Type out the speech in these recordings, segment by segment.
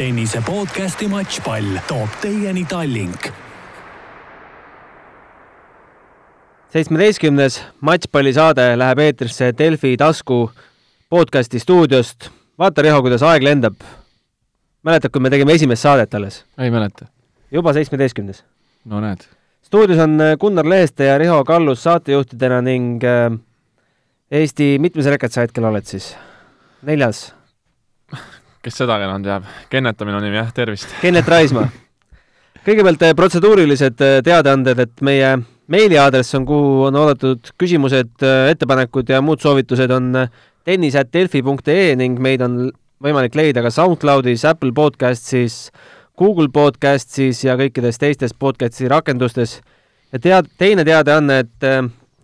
tennise podcasti Matšpall toob teieni Tallink. seitsmeteistkümnes Matšpallisaade läheb eetrisse Delfi tasku podcasti stuudiost. vaata, Riho, kuidas aeg lendab. mäletad, kui me tegime esimest saadet alles? ei mäleta. juba seitsmeteistkümnes. no näed. stuudios on Gunnar Leheste ja Riho Kallus saatejuhtidena ning äh, Eesti mitmes rekord sa hetkel oled siis? neljas? Kes seda enam teab, Kennet on minu nimi, jah, tervist! Kennet Raismaa. kõigepealt äh, protseduurilised äh, teadaanded, et meie meiliaadress on, kuhu on oodatud küsimused, äh, ettepanekud ja muud soovitused, on tennis.delfi.ee ning meid on võimalik leida ka SoundCloudis, Apple Podcastis, Google Podcastis ja kõikides teistes podcasti rakendustes. ja tead, teine teadaanne, et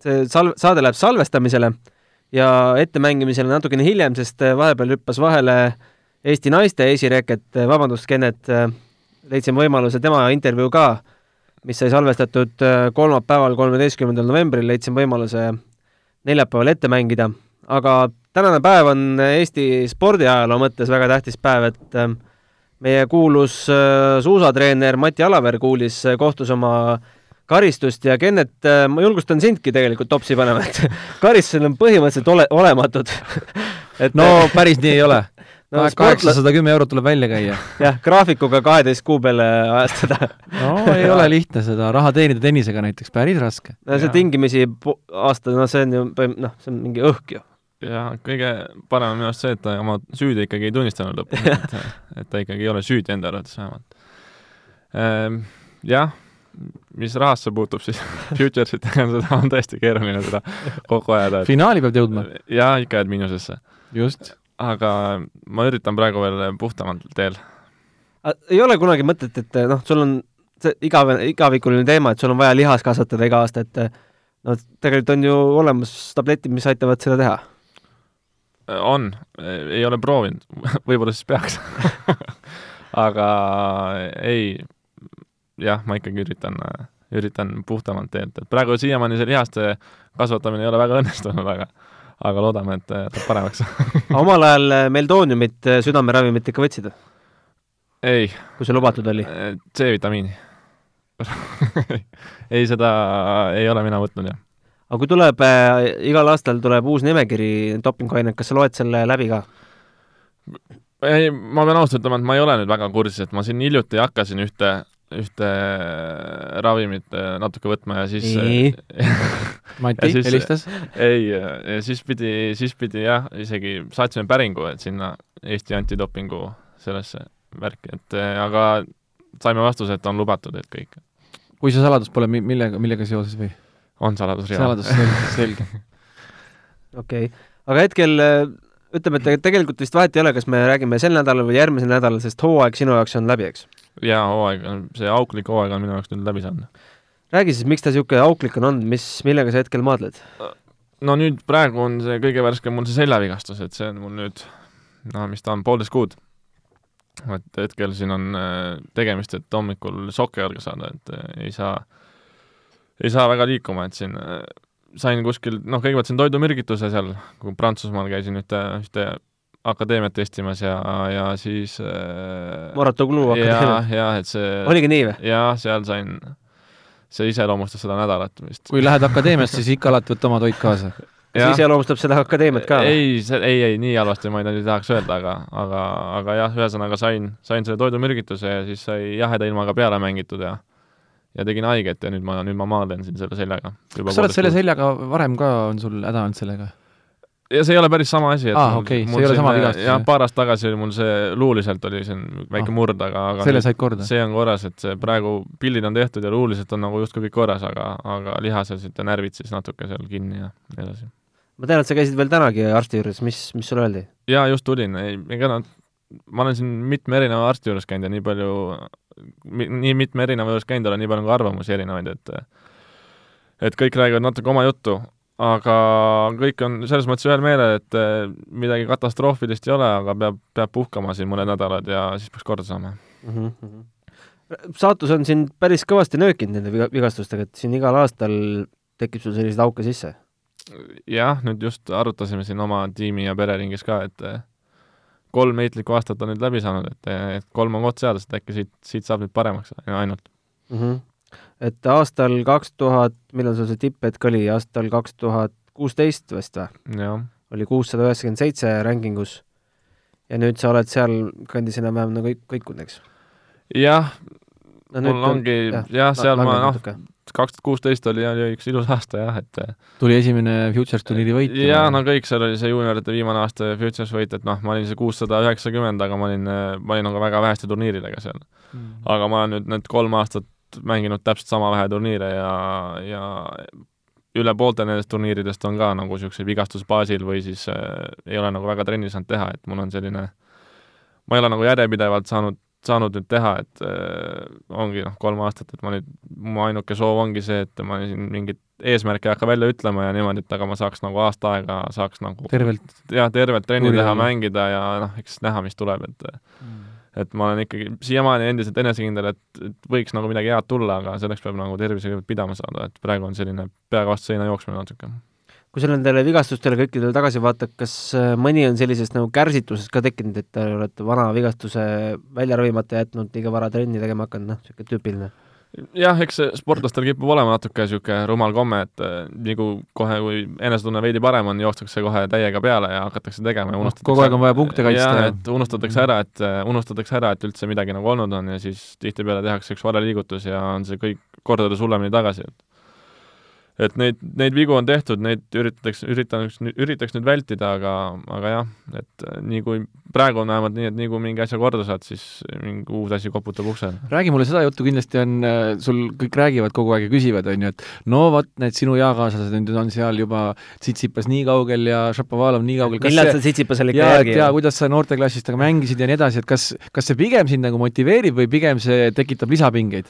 see sal-, saade läheb salvestamisele ja ettemängimisele natukene hiljem, sest vahepeal hüppas vahele Eesti naiste esireket, vabandust, Kennet, leidsime võimaluse tema intervjuu ka, mis sai salvestatud kolmapäeval, kolmeteistkümnendal novembril, leidsime võimaluse neljapäeval ette mängida, aga tänane päev on Eesti spordiajaloo mõttes väga tähtis päev, et meie kuulus suusatreener Mati Alaver kuulis, kohtus oma karistust ja Kennet, ma julgustan sindki tegelikult topsi panema, et karistused on põhimõtteliselt ole, olematud. Et no päris nii ei ole no, kaheksasada kümme eurot tuleb välja käia. jah, graafikuga kaheteist kuu peale ajastada no ei ole lihtne seda raha teenida tennisega näiteks, päris raske. no see tingimisi aasta, noh, see on ju, noh, see on mingi õhk ju. ja kõige parem on minu arust see, et ta oma süüdi ikkagi ei tunnistanud lõpuni et, et ta ikkagi ei ole süüdi enda arvates vähemalt ehm,. jah mis rahasse puutub, siis futuresitega on seda, on tõesti keeruline seda kokku ajada et.... finaali peab jõudma. jaa, ikka jääd miinusesse. just. Aga ma üritan praegu veel puhtamal teel. ei ole kunagi mõtet, et noh, sul on see igavene, igavikuline teema, et sul on vaja lihas kasvatada iga aasta, et no tegelikult on ju olemas tabletid, mis aitavad seda teha. on, ei ole proovinud. Võib-olla siis peaks. Aga ei. Jah, ma ikkagi üritan, üritan puhtamalt teelt, et praegu siiamaani see lihaste kasvatamine ei ole väga õnnestunud, aga aga loodame, et läheb paremaks omal ajal Meldooniumit, südameravimit ikka võtsid? ei. kui see lubatud oli? C-vitamiini ei, seda ei ole mina võtnud, jah. aga kui tuleb äh,, igal aastal tuleb uus nimekiri dopinguaineid, kas sa loed selle läbi ka? ei, ma pean ausalt ütlema, et ma ei ole nüüd väga kursis, et ma siin hiljuti hakkasin ühte ühte ravimit äh, natuke võtma ja siis nii Mati helistas? ei, ja siis pidi, siis pidi jah, isegi saatsime päringu, et sinna Eesti antidopingu sellesse värki, et äh, aga saime vastuse, et on lubatud, et kõik. kui see saladus pole, millega, millega seoses või? on saladus, jaa. saladus, selge, selge. okei okay., aga hetkel äh, ütleme, et tegelikult vist vahet ei ole, kas me räägime sel nädalal või järgmisel nädalal, sest hooaeg sinu jaoks on läbi, eks? Jaa, hooaeg on, see auklik hooaeg on minu jaoks nüüd läbi saanud. räägi siis, miks ta niisugune auklik on olnud, mis, millega sa hetkel maadled? no nüüd praegu on see kõige värskem mul see seljavigastus, et see on mul nüüd noh, mis ta on, poolteist kuud. et hetkel siin on äh, tegemist, et hommikul sokke jalga saada, et äh, ei saa, ei saa väga liikuma, et siin äh, sain kuskil, noh, kõigepealt sain toidumürgituse seal, kui Prantsusmaal käisin ühte, ühte akadeemiat testimas ja, ja siis äh, Maratoglu akadeemia? jah, et see oligi nii või? jah, seal sain, see iseloomustas seda nädalat vist. kui lähed akadeemiasse, siis ikka alati võta oma toit kaasa? see iseloomustab seda akadeemiat ka? ei, see, ei, ei, nii halvasti ma ei tahaks öelda, aga, aga, aga jah, ühesõnaga sain, sain selle toidumürgituse ja siis sai jaheda ilmaga peale mängitud ja ja tegin haiget ja nüüd ma, nüüd ma maadlen siin selle seljaga. kas sa oled selle seljaga varem ka, on sul häda olnud sellega? Ja see ei ole päris sama asi. aa, okei, see ei ole sama vigastus? jah, paar aastat tagasi oli mul see luuliselt oli siin väike ah, murd, aga, aga selle said korda? see on korras, et see praegu pildid on tehtud ja luuliselt on nagu justkui kõik korras, aga, aga lihased ja närvid siis natuke seal kinni ja nii edasi. ma tean, et sa käisid veel tänagi arsti juures, mis, mis sulle öeldi? jaa, just tulin, ei, ega nad, ma olen siin mitme erineva arsti juures käinud ja nii palju, nii mitme erineva juures käinud olen, nii palju on ka arvamusi erinevaid, et et kõik räägivad natuke oma juttu, aga kõik on selles mõttes ühel meelel, et eh, midagi katastroofilist ei ole, aga peab, peab puhkama siin mõned nädalad ja siis peaks korda saama mm. -hmm. saatus on sind päris kõvasti nöökinud nende vigastustega, et siin igal aastal tekib sul selliseid auke sisse? jah, nüüd just arutasime siin oma tiimi ja pereringis ka, et kolm heitlikku aastat on nüüd läbi saanud, et, et kolm on koht seadus, et äkki siit, siit saab nüüd paremaks ainult mm. -hmm. Et aastal kaks tuhat, millal sul see tipphetk oli, aastal kaks tuhat kuusteist vist või? jah. oli kuussada üheksakümmend seitse rankingus ja nüüd sa oled seal kandis enam-vähem nagu kõikunud, eks? jah no, mul ongi jah ja,, seal ma noh, kaks tuhat kuusteist oli, oli üks ilus aasta jah, et tuli esimene Futures turniiri võit. jaa, no kõik, seal oli see juuniorite viimane aasta Futures võit, et noh, ma olin see kuussada üheksakümmend, aga ma olin, ma olin nagu väga väheste turniiridega seal mm.. aga ma olen nüüd need kolm aastat mänginud täpselt sama vähe turniire ja, ja üle poolte nendest turniiridest on ka nagu niisuguse vigastusbaasil või siis äh, ei ole nagu väga trenni saanud teha, et mul on selline, ma ei ole nagu järjepidevalt saanud saanud nüüd teha, et äh, ongi noh, kolm aastat, et ma nüüd, mu ainuke soov ongi see, et ma siin mingit eesmärke ei hakka välja ütlema ja niimoodi, et aga ma saaks nagu aasta aega, saaks nagu tervelt, jah, tervelt trenni teha, mängida ja noh, eks näha, mis tuleb, et mm. Et ma olen ikkagi siiamaani endiselt enesekindel, et, et võiks nagu midagi head tulla, aga selleks peab nagu tervise kõigepealt pidama saada, et praegu on selline peaga vastu seina jooksmine natuke kui sa nendele vigastustele kõikidele tagasi vaatad, kas äh, mõni on sellisest nagu kärsitusest ka tekkinud, et te olete vana vigastuse välja ravimata jätnud, liiga vara trenni tegema hakanud, noh, niisugune tüüpiline? Jah, eks sportlastel kipub olema natuke niisugune rumal komme, et äh, nagu kohe, kui enesetunne veidi parem on, joostakse kohe täiega peale ja hakatakse tegema ja unustatakse kogu aeg on vaja punkte kaitsta. et unustatakse ära, et äh, unustatakse ära, et üldse midagi nagu olnud on ja siis tihtipeale tehakse üks vale liigutus ja on see kõik kordades hullemini tagasi, et et neid, neid vigu on tehtud, neid üritatakse, üritaks, üritaks nüüd vältida, aga, aga jah, et äh, nii kui praegu on vähemalt nii, et nii kui mingi asja korda saad, siis mingi uus asi koputab uksele. räägi mulle seda juttu, kindlasti on, äh, sul kõik räägivad kogu aeg ja küsivad, on ju, et no vot, need sinu eakaaslased nüüd on seal juba Tsitsipas nii kaugel ja Šapovalov nii kaugel. millal sa Tsitsipasele ikka järgi jääd? jaa, kuidas sa noorteklassist aga mängisid ja nii edasi, et kas, kas see pigem sind nagu motiveerib või pigem see tekitab lisapingeid?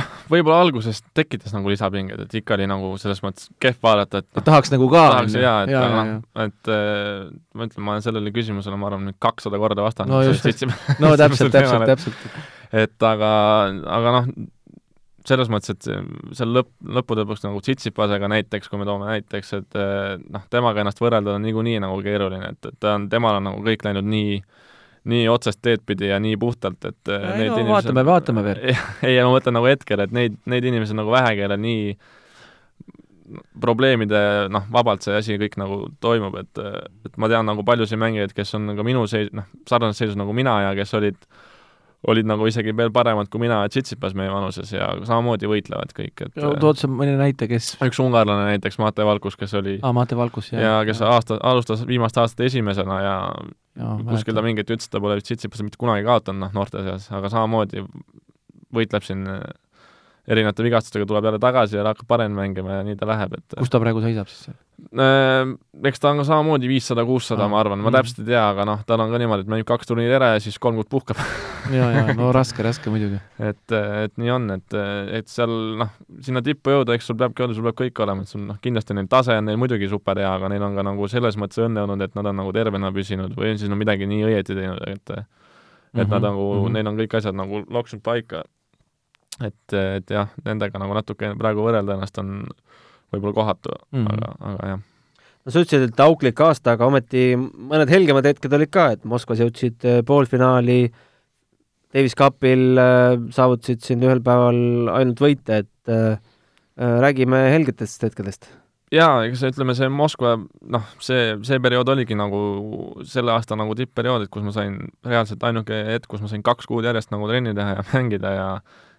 võib-olla alguses tekitas nagu lisapingeid, et ikka oli nagu selles mõttes kehv vaadata, et tahaks nagu ka tahaks jaa, et ja, noh, et äh, ma ütlen, ma olen sellele küsimusele, ma arvan, nüüd kakssada korda vastanud. no just, no täpselt, täpselt, täpselt. et aga, aga noh, selles mõttes, et seal lõpp, lõppude lõpuks nagu Tsitsipasega näiteks, kui me toome näiteks, et äh, noh, temaga ennast võrrelda on niikuinii nagu keeruline, et, et ta on, temal on nagu kõik läinud nii äh, nii otsest teed pidi ja nii puhtalt, et ja, need no, inimesed vaatame, vaatame veel. ei, ma mõtlen nagu hetkel, et neid, neid inimesi on nagu vähe, kellel nii probleemide, noh, vabalt see asi kõik nagu toimub, et et ma tean nagu paljusid mängijaid, kes on nagu minu seis-, noh, sarnases seisus nagu mina ja kes olid olid nagu isegi veel paremad kui mina Tsitsipas meie vanuses ja samamoodi võitlevad kõik, et tood sa mõne näite, kes üks ungarlane näiteks, Mate Valkus, kes oli aa, Mate Valkus, jah. ja kes aasta, alustas viimaste aastate esimesena ja kuskil ta mingit ütles, ta pole Tsitsipas mitte kunagi kaotanud, noh, noorte seas, aga samamoodi võitleb siin erinevate vigastustega, tuleb jälle tagasi ja hakkab paremini mängima ja nii ta läheb, et kus ta praegu seisab siis seal? Äh, eks ta on ka samamoodi viissada, kuussada, ma arvan, ma mm. täpselt ei tea, aga noh, tal on ka niimoodi, et mängib kaks turniiri ära ja siis kolm kuud puhkab ja, ja no raske, raske muidugi. et, et nii on, et, et seal noh, sinna tippu jõuda, eks sul peabki olema, sul peab kõik olema, et sul noh, kindlasti neil tase on neil muidugi super hea, aga neil on ka nagu selles mõttes õnne olnud, et nad on nagu tervena püsinud või siis on midagi nii õieti teinud, et et mm -hmm, nad nagu mm, -hmm. neil on kõik asjad nagu loksunud paika. Et, et jah, nendega nagu natuke praegu võrrelda ennast on võib-olla kohatu mm, -hmm. aga, aga jah. no sa ütlesid, et auklik aasta, aga ometi mõned helgemad hetked olid ka, et Moskvas jõudsid äh, poolfinaali, Davis Cupil äh, saavutasid siin ühel päeval ainult võite, et äh, äh räägime helgetest hetkedest jaa, eks ütleme, see Moskva, noh, see, see periood oligi nagu selle aasta nagu tippperiood, et kus ma sain reaalselt ainuke hetk, kus ma sain kaks kuud järjest nagu trenni teha ja mängida ja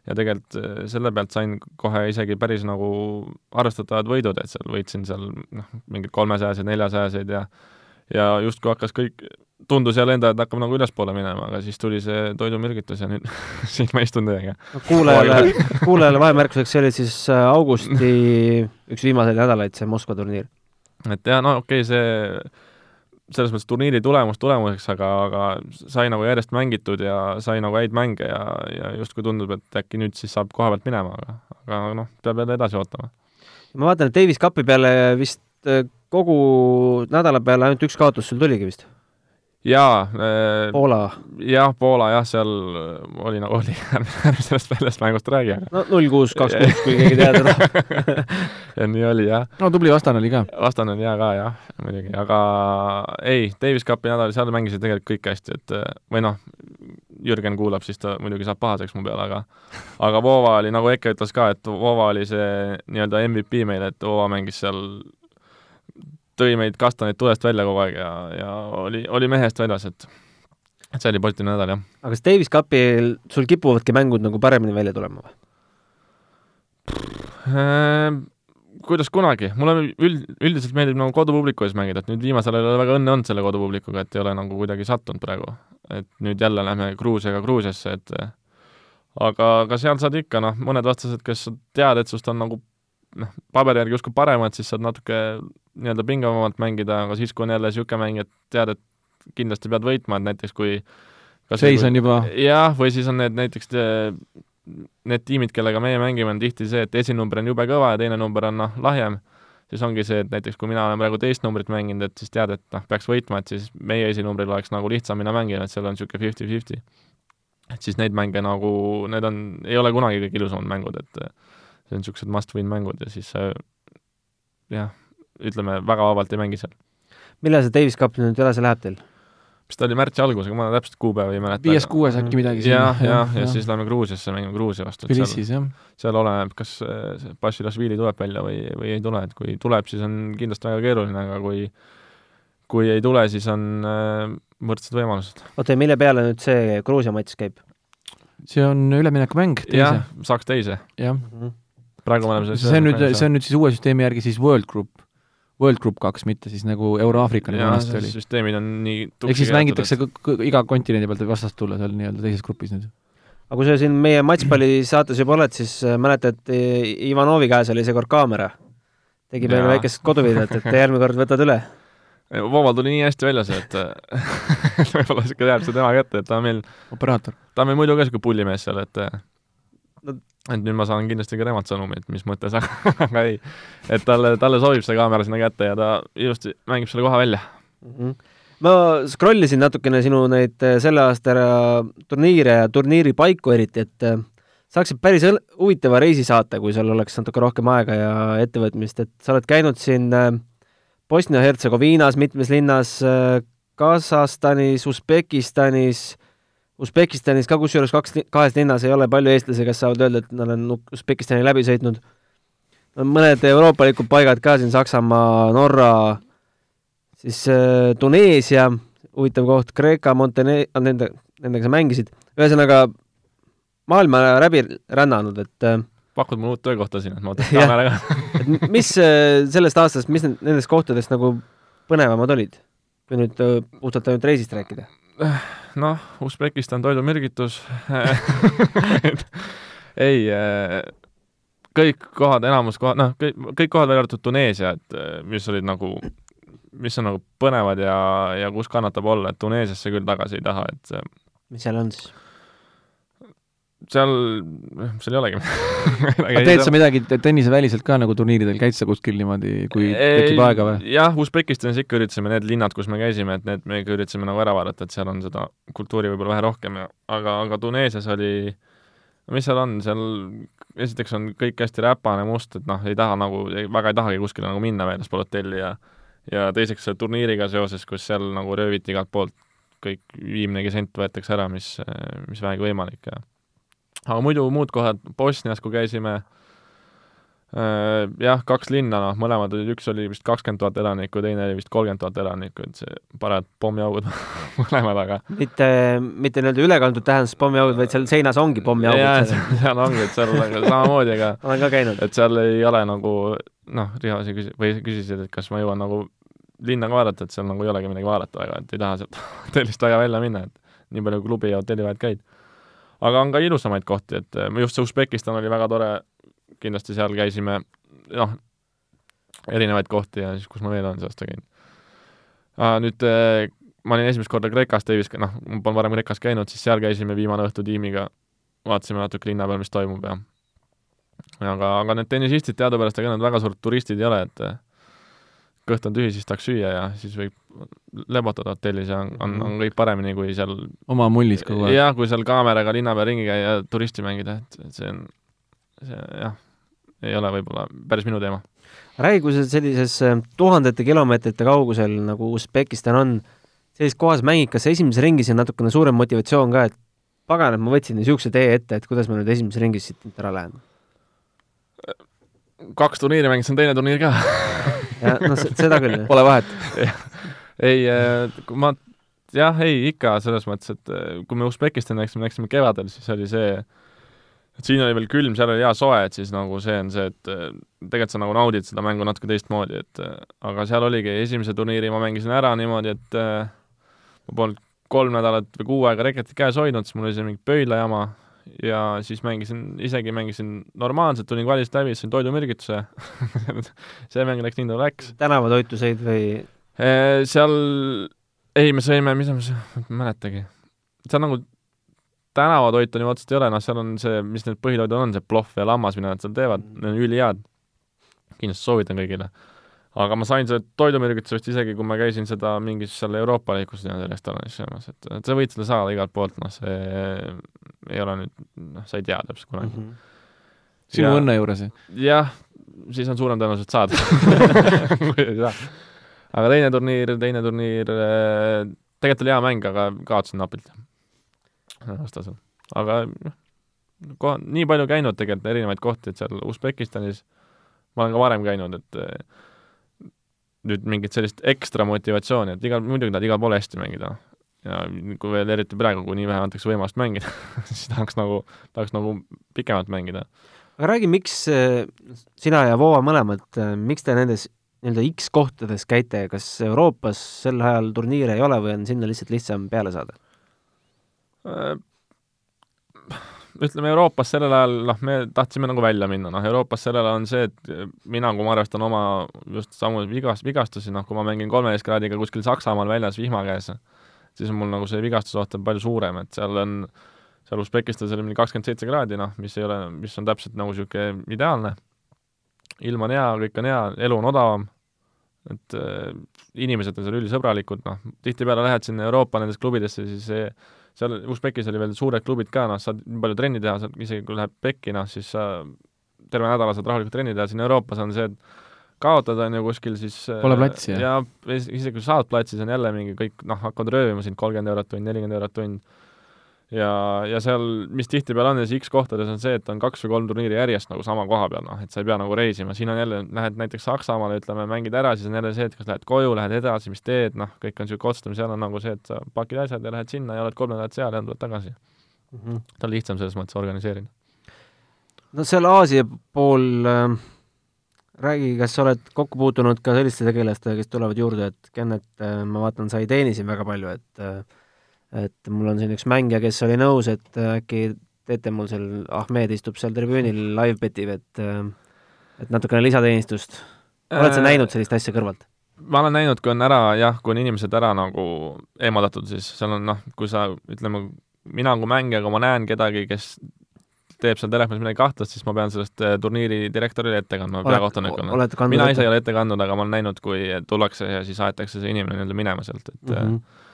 ja tegelikult äh, selle pealt sain kohe isegi päris nagu arvestatavad võidud, et seal võitsin seal noh, mingeid kolmesajaseid, neljasajaseid ja ja justkui hakkas kõik, tundus jälle enda, et hakkab nagu ülespoole minema, aga siis tuli see toidumürgitus ja nüüd siin ma istun teiega. kuulajale, kuulajale vahemärkuseks, see oli siis äh, augusti üks viimaseid nädalaid, see Moskva turniir? et jah, no okei okay,, see selles mõttes turniiri tulemus tulemuseks, aga, aga sai nagu järjest mängitud ja sai nagu häid mänge ja, ja justkui tundub, et äkki nüüd siis saab koha pealt minema, aga, aga noh, peab jälle edasi ootama. ma vaatan, et Davis Cupi peale vist äh, kogu nädala peale ainult üks kaotus sul tuligi vist? Jaa äh,, Poola, jah, Poola jah, seal oli nagu oli, ärme sellest väljast mängust räägi, aga no null kuus kakskümmend, kui keegi teada tahab. ja nii oli jah. no tubli vastane oli ka. vastane on hea ka jah, muidugi, aga ei, Davis Cupi nädal, seal mängisid tegelikult kõik hästi, et või noh, Jürgen kuulab, siis ta muidugi saab pahaseks mu peale, aga aga Vova oli, nagu Eke ütles ka, et Vova oli see nii-öelda MVP meil, et Vova mängis seal, tõi meid kastaneid tulest välja kogu aeg ja, ja oli, oli mehest väljas, et et see oli positiivne nädal, jah. aga kas Davis Cupil sul kipuvadki mängud nagu paremini välja tulema või? Ehm, kuidas kunagi, mulle üld, üldiselt meeldib nagu kodupubliku ees mängida, et nüüd viimasel ajal ei ole väga õnne olnud selle kodupublikuga, et ei ole nagu kuidagi sattunud praegu. et nüüd jälle lähme Gruusiaga Gruusiasse, et aga, aga seal saad ikka noh, mõned vastased, kes sa tead, et sinust on nagu noh, paberi järgi justkui paremad, siis saad natuke nii-öelda pingevamalt mängida, aga siis, kui on jälle niisugune mäng, et tead, et kindlasti pead võitma, et näiteks kui kas seis on juba, jah, või siis on need näiteks te- need tiimid, kellega meie mängime, on tihti see, et esinumber on jube kõva ja teine number on noh, lahjem, siis ongi see, et näiteks kui mina olen praegu teist numbrit mänginud, et siis tead, et noh, peaks võitma, et siis meie esinumbril oleks nagu lihtsam minna mängima, et seal on niisugune fifty-fifty. et siis neid mänge nagu, need on, ei ole kunagi kõige ilusamad mängud, et eh, see on niisugused must-win mängud ja siis eh, jah, ütleme, väga vabalt ei mängi seal. millal see Davis Cup nüüd edasi läheb teil? mis ta oli märtsi algusega, ma täpselt kuupäeva ei mäleta. viies-kuues äkki midagi jah, jah, ja siis läheme Gruusiasse, mängime Gruusia vastu. Tbilisis jah. seal oleneb, kas äh, see Bašilašvili tuleb välja või, või ei tule, et kui tuleb, siis on kindlasti väga keeruline, aga kui kui ei tule, siis on äh, võrdsed võimalused. oota, ja mille peale nüüd see Gruusia matš käib? see on üleminekumäng jah teise,, saaks teise. jah. praegu me oleme see on nüüd, see on nüüd siis uue süsteemi järgi siis World Group, World Group kaks, mitte siis nagu Euro-Aafrika nagu vanasti oli. süsteemid on nii ehk siis mängitakse iga kontinendi pealt vastast tulla seal nii-öelda teises grupis nüüd. aga kui sa siin meie matšpalli saates juba oled, siis äh, mäletad, Ivanovi käes oli seekord kaamera. tegi meile väikest koduvideot, et järgmine kord võtad üle. Voval tuli nii hästi välja see, et et võib-olla niisugune jääb see tema kätte, et ta on meil, operaator. ta on meil muidu ka niisugune pullimees seal, et No- et nüüd ma saan kindlasti ka temalt sõnumi, et mis mõttes, aga ei. et talle, talle sobib see kaamera sinna kätte ja ta ilusti mängib selle koha välja. Mhm. ma scroll isin natukene sinu neid äh, selle aasta turniire ja turniiripaiku eriti, et äh, saaksid päris huvitava reisi saata, kui sul oleks natuke rohkem aega ja ettevõtmist, et sa oled käinud siin äh, Bosnia-Hertsegoviinas mitmes linnas, Kasahstanis, Usbekistanis, Usbekistanis ka kusjuures kaks, kahes linnas ei ole palju eestlasi, kes saavad öelda, et nad on Usbekistani läbi sõitnud. mõned euroopalikud paigad ka siin, Saksamaa, Norra, siis äh, Tuneesia, huvitav koht, Kreeka, Montene-, nende, nendega sa mängisid, ühesõnaga maailma läbi rännanud, et äh, pakud mulle uut töökohta siin, et ma võtan kaamera ka. et mis äh, sellest aastast, mis nendest kohtadest nagu põnevamad olid? kui nüüd äh, puhtalt ainult reisist rääkida. noh, Usbekistan toidumürgitus ei, kõik kohad, enamus kohad, noh, kõik, kõik kohad välja arvatud Tuneesia, et eh, mis olid nagu, mis on nagu põnevad ja, ja kus kannatab olla, et Tuneesiasse küll tagasi ei taha, et eh, mis seal on siis? seal, seal ei olegi aga teed sa midagi te- tenniseväliselt ka nagu turniiridel, käid sa kuskil niimoodi, kui tekib aega või? jah, Usbekistanis ikka üritasime need linnad, kus me käisime, et need me ikka üritasime nagu ära vaadata, et seal on seda kultuuri võib-olla vähe rohkem ja aga, aga Tuneesias oli mis seal on, seal esiteks on kõik hästi räpane must, et noh, ei taha nagu, väga ei tahagi kuskile nagu minna väljaspool hotelli ja ja teiseks selle turniiriga seoses, kus seal nagu rööviti igalt poolt kõik viimnegi sent võetakse ära, mis, mis vähegi võimalik ja aga muidu muud kohad, Bosnias, kui käisime äh, jah, kaks linna, noh, mõlemad olid, üks oli vist kakskümmend tuhat elanikku, teine oli vist kolmkümmend tuhat elanikku, et see parajad pommiaugud mõlemad, aga mitte, mitte nii-öelda ülekantud tähendus pommiaugud, vaid seal seinas ongi jaa, pommiaugud. seal ongi, et seal aga samamoodi, aga olen ka käinud. et seal ei ole nagu noh, Riho sa küsi-, või küsisid, et kas ma jõuan nagu linna ka vaadata, et seal nagu ei olegi midagi vaadata väga, et ei taha sealt hotellist väga välja minna, et nii palju klubi ja hotelli vahet käid. Aga on ka ilusamaid kohti, et eh, just see Usbekistan oli väga tore, kindlasti seal käisime noh, erinevaid kohti ja siis kus ma veel olen see aasta käinud. Nüüd eh, ma olin esimest korda Kreekas Davis, noh, ma polnud varem Kreekas käinud, siis seal käisime viimane õhtu tiimiga, vaatasime natuke linna peal, mis toimub ja aga, aga need tennisistid teadupärast, ega nad väga suured turistid ei ole, et kõht on tühi, siis tahaks süüa ja siis võib lebotada hotellis ja on, on, on kõik paremini kui seal oma mullis kogu aeg. jah, kui seal kaameraga linna peal ringi käia ja turisti mängida, et see on, see jah, ei ole võib-olla päris minu teema. räägi, kui sa sellises äh, tuhandete kilomeetrite kaugusel nagu Usbekistan on, sellises kohas mängid, kas esimeses ringis on natukene suurem motivatsioon ka, et pagan, et ma võtsin niisuguse tee ette, et kuidas ma nüüd esimeses ringis siit ära lähen? kaks turniiri mängisin, teine turniir ka. noh, seda küll, jah. Pole vahet. ei, kui ma, jah, ei ikka selles mõttes, et eh, kui me Usbekistani läksime, läksime kevadel, siis oli see, et siin oli veel külm, seal oli hea soe, et siis nagu see on see, et eh, tegelikult sa nagu naudid seda mängu natuke teistmoodi, et aga seal oligi, esimese turniiri ma mängisin ära niimoodi, et ma polnud kolm nädalat või kuu aega reketit käes hoidnud, siis mul oli see mingi pöidlajama ja siis mängisin, isegi mängisin normaalselt, tulin kvalist läbi, sain toidumürgituse see mäng läks nii, nagu läks. tänavatoitu sõid või? Eh, seal, ei, me sõime, mis me, ma ei mäletagi. seal nagu tänavatoit on ju otseselt ei ole, noh, seal on see, mis need põhitoidud on, see plohv ja lammas, mida nad seal teevad, need on ülihead. kindlasti soovitan kõigile. Aga ma sain selle toidumürgitusest isegi, kui ma käisin seda mingis seal Euroopa lõikus niimoodi restoranis söömas, et, et sa võid seda saada igalt poolt, noh, see ei ole nüüd, noh, sa ei tea täpselt kunagi. Mhm. sinu Ja- õnne juures. jah, siis on suurem tõenäosus, et saad. kui ei saa. aga teine turniir, teine turniir, tegelikult oli hea mäng, aga kaotasin napilt vastasel. aga noh, koha, nii palju käinud tegelikult erinevaid kohti, et seal Usbekistanis ma olen ka varem käinud, et eh, nüüd mingit sellist ekstra motivatsiooni, et igal, muidugi tahad igal pool hästi mängida. ja kui veel eriti praegu, kui nii vähe antakse võimalust mängida, siis tahaks nagu, tahaks nagu pikemalt mängida aga räägi, miks äh, sina ja Voova mõlemad, miks te nendes nii-öelda X kohtades käite, kas Euroopas sel ajal turniire ei ole või on sinna lihtsalt lihtsam peale saada? Ütleme Euroopas sellel ajal, noh, me tahtsime nagu välja minna, noh, Euroopas sellel ajal on see, et mina, kui ma arvestan oma just samu vigas-, vigastusi, noh, kui ma mängin kolmeteist kraadiga kuskil Saksamaal väljas vihma käes, siis mul nagu see vigastusoht on palju suurem, et seal on, seal Usbekistanis oli mingi kakskümmend seitse kraadi, noh, mis ei ole, mis on täpselt nagu niisugune ideaalne. ilm on hea, kõik on hea, elu on odavam, et äh, inimesed on seal ülisõbralikud, noh, tihtipeale lähed sinna Euroopa nendesse klubidesse, siis see seal Usbekis oli veel suured klubid ka, noh, saad nii palju trenni teha, saad isegi kui läheb pekki, noh, siis sa terve nädala saad rahulikult trenni teha, siin Euroopas on see, et kaotada on ju kuskil siis Pole platsi, jah? ja is- isegi kui saad platsi, siis on jälle mingi kõik, noh, hakkavad röövima sind kolmkümmend eurot tund, nelikümmend eurot tund. ja, ja seal, mis tihtipeale on nendes X kohtades, on see, et on kaks või kolm turniiri järjest nagu sama koha peal, noh, et sa ei pea nagu reisima, siin on jälle, lähed näiteks Saksamaale, ütleme, mängid ära, siis on jälle see, et kas lähed koju, lähed edasi, mis teed, noh, kõik on niisugune otsustamine, seal on nagu see, et sa pakid asjad ja lähed sinna ja oled kolm nädalat seal ja tuled tagasi. ta on lihtsam selles mõttes organiseerida. no seal Aasia pool äh,, räägi, kas sa oled kokku puutunud ka selliste tegelastega, kes tulevad juurde, et Kennet äh,, ma vaatan, sa ei teeni siin väga palju, et äh, et mul on siin üks mängija, kes oli nõus, et äh, äkki teete mul seal, Ahmed istub seal tribüünil, live betib, et äh, et natukene lisateenistust. oled sa näinud sellist asja kõrvalt? ma olen näinud, kui on ära jah, kui on inimesed ära nagu eemaldatud, siis seal on noh, kui sa ütleme, mina kui mängija, kui ma näen kedagi, kes teeb seal telefonis midagi kahtlast, siis ma pean sellest turniiri direktorile ette kandma, peakohtunikule. mina ise ei ole ette kandnud, aga ma olen näinud, kui tullakse ja siis aetakse see inimene nii-öelda minema sealt, et mm. -hmm.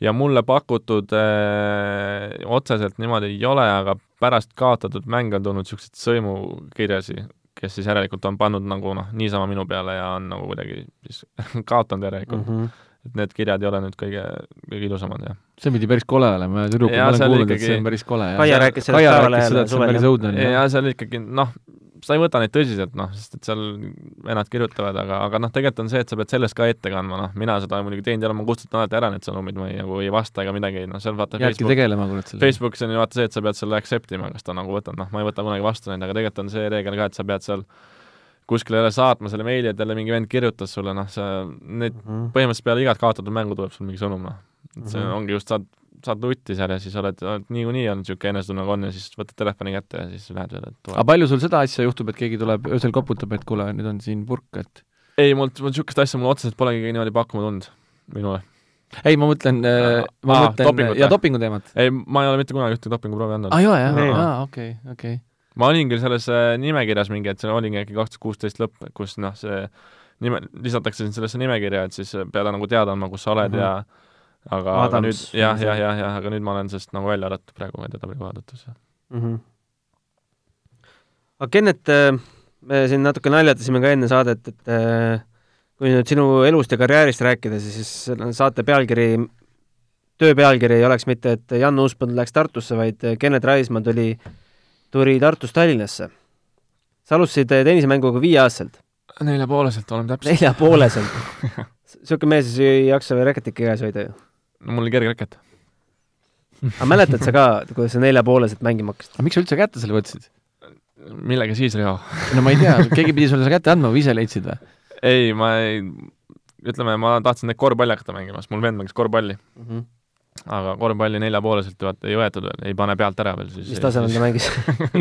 Ja mulle pakutud äh, otseselt niimoodi ei ole, aga pärast kaotatud mänge on tulnud niisuguseid sõimukirjasi, kes siis järelikult on pannud nagu noh, niisama minu peale ja on nagu kuidagi siis kaotanud järelikult mm, -hmm. et need kirjad ei ole nüüd kõige, kõige ilusamad, jah. see pidi päris kole olema ja tüdrukud, Jaa, ma olen kuulnud, et ikkagi- see on päris kole. Kaia rääkis sellest et on suvel, päris jah. õudne. ja seal ikkagi noh, sa ei võta neid tõsiselt, noh, sest et seal vennad kirjutavad, aga, aga noh, tegelikult on see, et sa pead sellest ka ette kandma, noh, mina seda muidugi teinud ei ole, ma kustutan alati ära need sõnumid, ma ei nagu ei vasta ega midagi, noh, seal vaata jäädki tegelema kurat selle. Facebookis on ju vaata see, et sa pead selle accept ima, kas ta nagu võtab, noh, ma ei võta kunagi vastu neid, aga tegelikult on see reegel ka, et sa pead seal kuskile jälle saatma selle meili, et jälle mingi vend kirjutas sulle, noh, sa, need põhimõtteliselt peale igat kaotatud mängu tuleb sul mingi sõnum, noh. et see Mhm. ongi just, saad, saad lutti seal ja siis oled, oled niikuinii on niisugune enesetunne nagu on ja siis võtad telefoni kätte ja siis lähed veel, et aga palju sul seda asja juhtub, et keegi tuleb öösel koputab, et kuule, nüüd on siin purk, et ei, mul, mul niisugust asja mul otseselt polegi keegi niimoodi pakkuma tulnud minule. ei, ma mõtlen, ma Aa, mõtlen dopingut ja dopingu teemat. ei, ma ei ole mitte kunagi ühtegi dopinguproovi andnud aa, ei ole jah aa, okei, okei. ma olin küll selles äh, nimekirjas mingi, et see olingi äkki kaks tuhat kuusteist lõpp, kus noh, see nime, lisatakse sind sellesse nimekirja, et siis pead nagu teada andma, kus sa oled Mhm. ja aga, aga nüüd jah, jah, jah, jah, aga nüüd ma olen sellest nagu välja arvatud praegu edetabeli koha tõttu. mm. -hmm. aga Kennet, me siin natuke naljatasime ka enne saadet, et äh, kui nüüd sinu elust ja karjäärist rääkida, siis saate pealkiri, töö pealkiri ei oleks mitte, et Jan Uuspõld läks Tartusse, vaid Kennet Raismaa tuli, tuli Tartust Tallinnasse. sa alustasid tennisemänguga viieaastaselt, neljapooleselt oleme täpselt. neljapooleselt. niisugune mees ei jaksa veel reketit käes hoida ju. No mul oli kerge reket. aga mäletad sa ka, kuidas sa neljapooleselt mängima hakkasid? aga miks sa üldse kätte selle võtsid? millega siis, Riho? no ma ei tea, keegi pidi sulle selle kätte andma või ise leidsid või? ei, ma ei, ütleme, ma tahtsin neid korvpalli hakata mängima, sest mul vend mängis korvpalli, aga korvpalli neljapooleselt vaata ei võetud veel, ei pane pealt ära veel siis. mis tasemel ta mängis?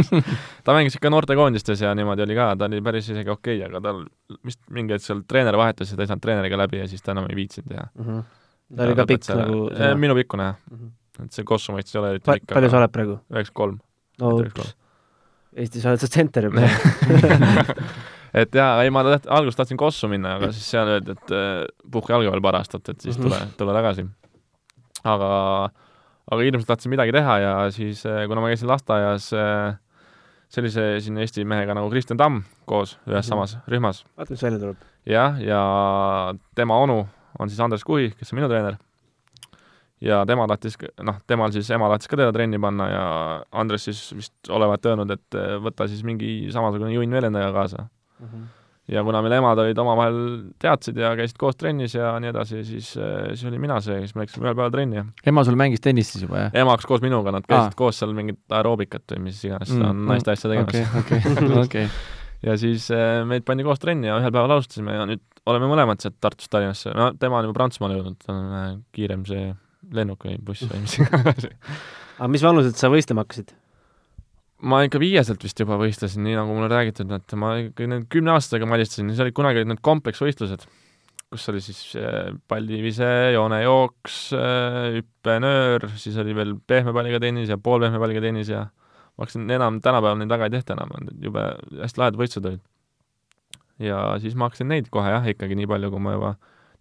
ta mängis ikka noortekoondistes ja niimoodi oli ka, ta oli päris isegi okei okay,, aga tal vist mingi hetk seal treener vahetus ja ta ei saanud treeneriga läbi ja siis ta enam ei viitsinud teha. Ta oli ka pikk nagu sina. minu pikkune jah, Mhm. et see Kosovo mõistes ei ole ütleme ikka palju sa oled praegu? üheksakümmend kolm. no kolm. Eestis oled sa tsenter juba. et jaa, ei ma taht-, alguses tahtsin Kossu minna, aga siis seal öeldi, et äh, puhka jalga veel paar aastat, et siis tule, tule tagasi. aga, aga hirmsalt tahtsin midagi teha ja siis, kuna ma käisin lasteaias äh, sellise siin Eesti mehega nagu Kristjan Tamm koos ühes Mhm. samas rühmas, vaata, mis välja tuleb. jah, ja tema onu on siis Andres Kuhi, kes on minu treener. ja tema tahtis, noh, temal siis ema tahtis ka teda trenni panna ja Andres siis vist olevat öelnud, et eh, võta siis mingi samasugune junn velendaja kaasa. ja kuna meil emad olid omavahel teadsid ja käisid koos trennis ja nii edasi, siis, siis olin mina see, kes me läksime ühel päeval trenni ema sul mängis tennist siis juba, jah? ema hakkas koos minuga, nad käisid Aa. koos seal mingit aeroobikat või mis iganes Mm, mm, on naiste asja tegemas okei, okei, okei. ja siis äh, meid pandi koos trenni ja ühel päeval alustasime ja nüüd oleme mõlemad sealt Tartust Tallinnasse, no tema on juba Prantsusmaale jõudnud, ta on äh, kiirem see lennuk või buss või mis iganes. aga mis vanuselt sa võistlema hakkasid? ma ikka viieselt vist juba võistlesin, nii nagu mulle räägitud, et ma ikka need kümne aastasega madistasin, siis olid kunagi need kompleksvõistlused, kus oli siis äh, pallivise, joonejooks, hüppenöör, siis oli veel pehme palliga tennis ja poolpehme palliga tennis ja ma hakkasin enam, tänapäeval neid väga ei tehta enam, jube hästi lahedad võistlused olid. Ja siis ma hakkasin neid kohe jah, ikkagi nii palju, kui ma juba,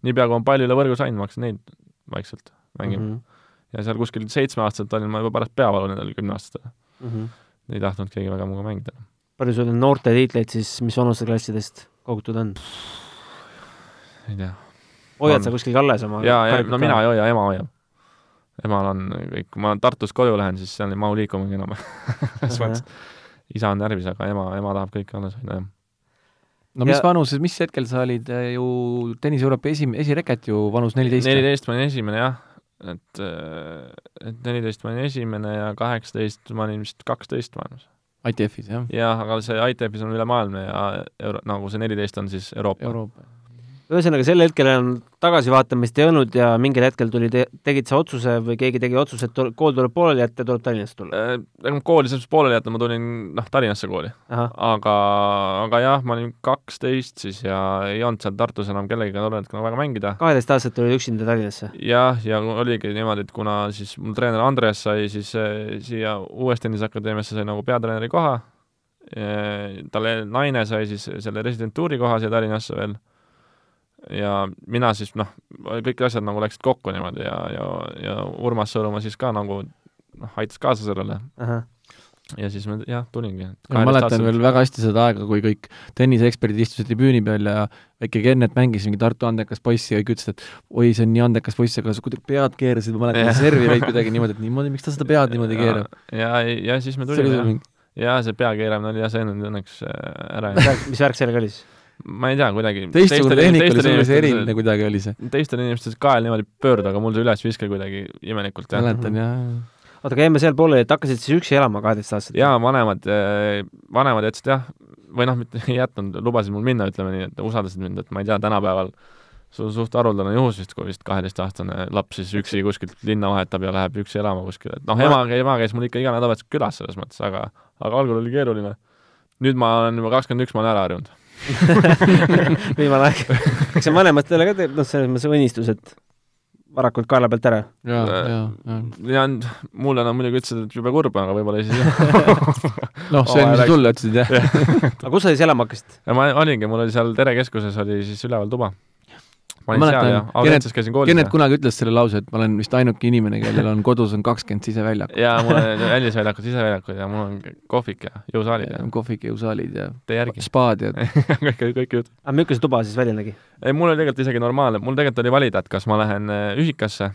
niipea kui ma palli üle võrgu sain, ma hakkasin neid vaikselt mängima mm. -hmm. ja seal kuskil seitsmeaastaselt olin ma juba pärast peavalu nendel kümneaastastel. Mhm. ei tahtnud keegi väga minuga mängida. palju sul noorte tiitleid siis, mis vanusteklassidest kogutud on? ei tea. hoiad On. sa kuskil alles oma jaa, ja no mina ei hoia, ema hoiab. emal on kõik, kui ma Tartust koju lähen, siis seal ei mahu liikumagi enam. isa on närvis, aga ema, ema tahab kõike alles hoida, jah. No mis Ja- vanuses, mis hetkel sa olid äh, ju Tennis Euroopa esim-, esireket ju vanus neliteist? neliteist ma olin esimene jah, et, et neliteist ma olin esimene ja kaheksateist ma olin vist kaksteist maailmas. ITF-is jah? jah, aga see ITF-is on ülemaailmne ja euro-, nagu see neliteist on siis Euroopa. Euroopa. ühesõnaga, sel hetkel on tagasivaatamist ei olnud ja mingil hetkel tuli te-, tegid sa otsuse või keegi tegi otsuse, et kool tuleb pooleli jätta, tuleb Tallinnasse tulla? Äh, ega ma kooli selles mõttes pooleli jätta, ma tulin noh, Tallinnasse kooli. aga, aga jah, ma olin kaksteist siis ja ei olnud seal Tartus enam kellegagi tollel hetkel väga mängida. kaheteistaastaselt tulid üksinda Tallinnasse? jah, ja oligi niimoodi, et kuna siis mul treener Andres sai siis eh, siia uues tenniseakadeemiasse sai nagu peatreeneri koha, talle naine sai siis selle residentuuri koha siia Tallinnasse veel ja mina siis noh, kõik asjad nagu läksid kokku niimoodi ja, ja, ja Urmas Sõõrumaa siis ka nagu noh, aitas kaasa sellele ahah, ja siis ma jah, tulingi. ma mäletan veel väga hästi seda aega, kui kõik tenniseeksperdid istusid tribüüni peal ja väike Kennet mängis mingi Tartu andekas poiss ja kõik ütlesid, et oi, see on nii andekas poiss, aga sa kuidagi pead keerasid, ma mäletan servi lõid kuidagi niimoodi, et niimoodi, miks ta seda pead niimoodi keerab. ja, ja siis me tulime jah jaa, see pea keeramine oli jah, see õnneks äh, ära mis jäänud. värk, mis värk sellega oli siis? Ma ei tea, kuidagi teistsugune tehnika oli sul see eriline kuidagi oli see. teistel inimestel see kael niimoodi pöörda, aga mul see ülesviske kuidagi imelikult jah. mäletan jah. oota, aga jäime seal pooleli, et hakkasid siis üksi elama kaheteistaastaselt? jaa, vanemad, vanemad jätsid jah, või noh, mitte ei jätnud, lubasid mul minna, ütleme nii, et usaldasid mind, et ma ei tea, tänapäeval sul suht haruldane juhus vist, kui vist kaheteistaastane laps siis üksi kuskilt linna vahetab ja läheb üksi elama kuskile, et noh, ema, ema käis mul ikka iga nädalavahetus külas selles mõttes, aga aga algul oli keeruline. nüüd ma olen juba kakskümmend üks, ma olen ära harjunud. viimane aeg. eks see vanematele ka teeb, noh, selles mõttes unistus, et varakult kaela pealt ära. Äh, jaa, jaa. ja n- mulle nad muidugi ütlesid, et jube kurb, aga võib-olla siis noh, see on, mis sulle ütlesid, jah. aga kus sa siis elama hakkasid? ja ma olingi, mul oli seal Tere keskuses oli siis üleval tuba. Ma olin seal mäletan, ja Kennet- Audentses käisin koolis Kennet kunagi ütles selle lause, et ma olen vist ainuke inimene, kellel on kodus on kakskümmend siseväljakut. ja mul on välisväljakud, siseväljakud ja mul on kohvik ja jõusaalid ja kohvik ja jõusaalid ja spaad ja kõik, kõik jutud. aga milline see tuba siis välja nägi? ei, mul oli tegelikult isegi normaalne, mul tegelikult oli valida, et kas ma lähen äh, ühikasse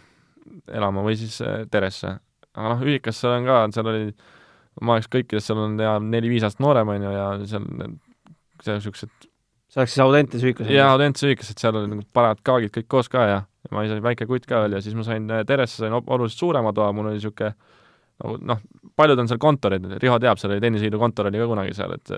elama või siis äh, Teresse. aga noh, ühikasse olen ka, seal oli, ma oleks kõikidest, seal on ja neli-viis aastat noorem, on ju, ja seal seal siuksed see oleks siis Audentes ühikas? jaa, Audentse ühikas, et seal olid nagu parajad kaagid kõik koos ka ja ma ise väike kutt ka veel ja siis ma sain äh, Teresse sain oluliselt suurema toa, mul oli niisugune noh, paljud on seal kontorid, Riho teab, seal oli tenniseliidu kontor oli ka kunagi seal, et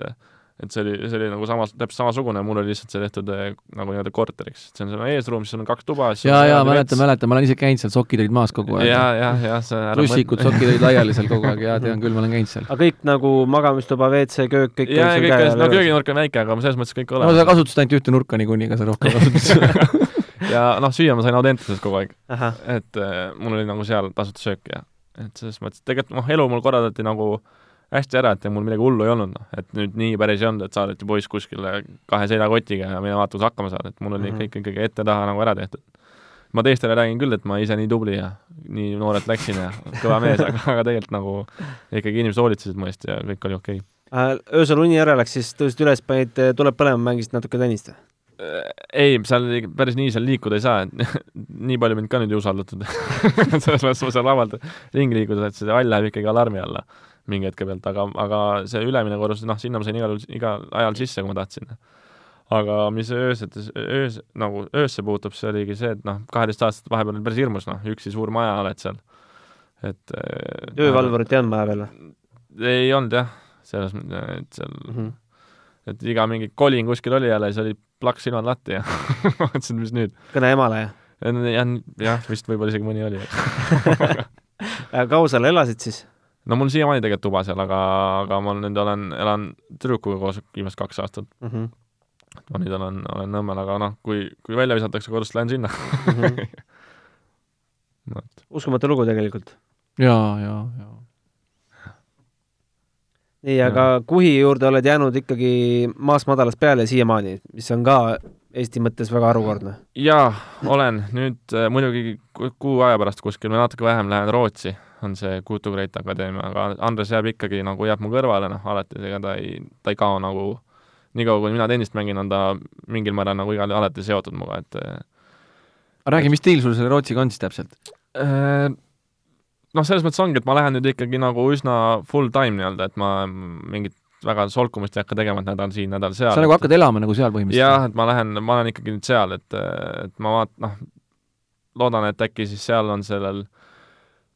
et see oli, see oli nagu samas, täpselt samasugune, mul oli lihtsalt see tehtud eh, nagu nii-öelda korteriks, see on seal eesruum, siis on kaks tuba, siis jaa, jaa, mäletan, mäletan, ma olen ise käinud seal, sokid olid maas kogu aeg. jaa, jah, jah, see ära trussikud, sokid olid laiali seal kogu aeg, jaa, tean küll, ma olen käinud seal. aga kõik nagu magamistuba, WC, köök, kõik jaa, kõik asjad, no kööginurk on väike, aga selles mõttes kõik no sa olemas. kasutasid ainult ühte nurka niikuinii, ega sa rohkem kasutasid. ja noh, süüa ma sain Audentases kogu aeg, et äh, mul oli nagu seal tasuta söök ja et selles mõttes, tegelikult noh, elu mul korraldati nagu hästi ära, et mul midagi hullu ei olnud, noh, et nüüd nii päris ei olnud, et saadeti poiss kuskile kahe seljakotiga ja mine vaata, kus hakkama saad, et mul oli mm -hmm. ikkagi ette-taha nagu ära tehtud. ma teistele räägin küll, et ma ise nii tubli ja nii noorelt läksin ja kõva mees, aga, aga tegelikult nagu ikkagi inimesed hoolitsesid mu eest ja kõik oli okei okay.. öösel uni ära läks, siis tõusid üles, panid eh, tuleb põlema, mängisid natuke tennist või? ei, seal päris nii seal liikuda ei saa, et nii palju mind ka nüüd ei usaldatud. selles mõttes ma seal lavalt ringi liikuda, et see hall läheb ikkagi alarmi alla mingi hetke pealt, aga, aga see ülemine korrus, noh, sinna ma sain igal juhul, igal ajal sisse, kui ma tahtsin. aga mis öösetes, öös, nagu öösse puutub, see oligi see, et noh, kaheteist aastat vahepeal oli päris hirmus, noh, üksi suur maja oled seal. et äh, öövalvurit ei olnud vaja veel või ei olnud jah, selles mõttes, et seal mm? -hmm. et iga mingi kolin kuskil oli jälle, siis oli plaks silmad lahti ja mõtlesin, mis nüüd. kõne emale ja? jah, jah, vist võib-olla isegi mõni oli. kaua seal elasid siis? No mul siiamaani tegelikult tuba seal, aga, aga ma nüüd olen, elan tüdrukuga koos viimased kaks aastat. mm. -hmm. ma nüüd olen, olen Nõmmel, aga noh, kui, kui välja visatakse kodust, lähen sinna. Mm -hmm. uskumatu lugu tegelikult. jaa, jaa, jaa. nii, aga kuhi juurde oled jäänud ikkagi maast madalast peale siiamaani, mis on ka Eesti mõttes väga harukordne. jaa, olen nüüd äh, muidugi ku- kuu aja pärast kuskil või natuke vähem lähen Rootsi, on see Kutu Great Akadeemia, aga Andres jääb ikkagi nagu, jääb mu kõrvale, noh, alati, ega ta ei, ta ei kao nagu niikaua, kui mina tennist mängin, on ta mingil määral nagu igal, alati seotud minuga, et aga räägi, mis stiil sul selle Rootsiga on siis täpselt? Äh, noh, selles mõttes ongi, et ma lähen nüüd ikkagi nagu üsna full time nii-öelda, et ma mingit väga solkumist ei hakka tegema, et nädal siin, nädal seal. sa nagu hakkad elama nagu seal jah, põhimõtteliselt? et ma lähen, ma olen ikkagi nüüd seal, et, et ma vaat-, noh, loodan, et äkki siis seal on sellel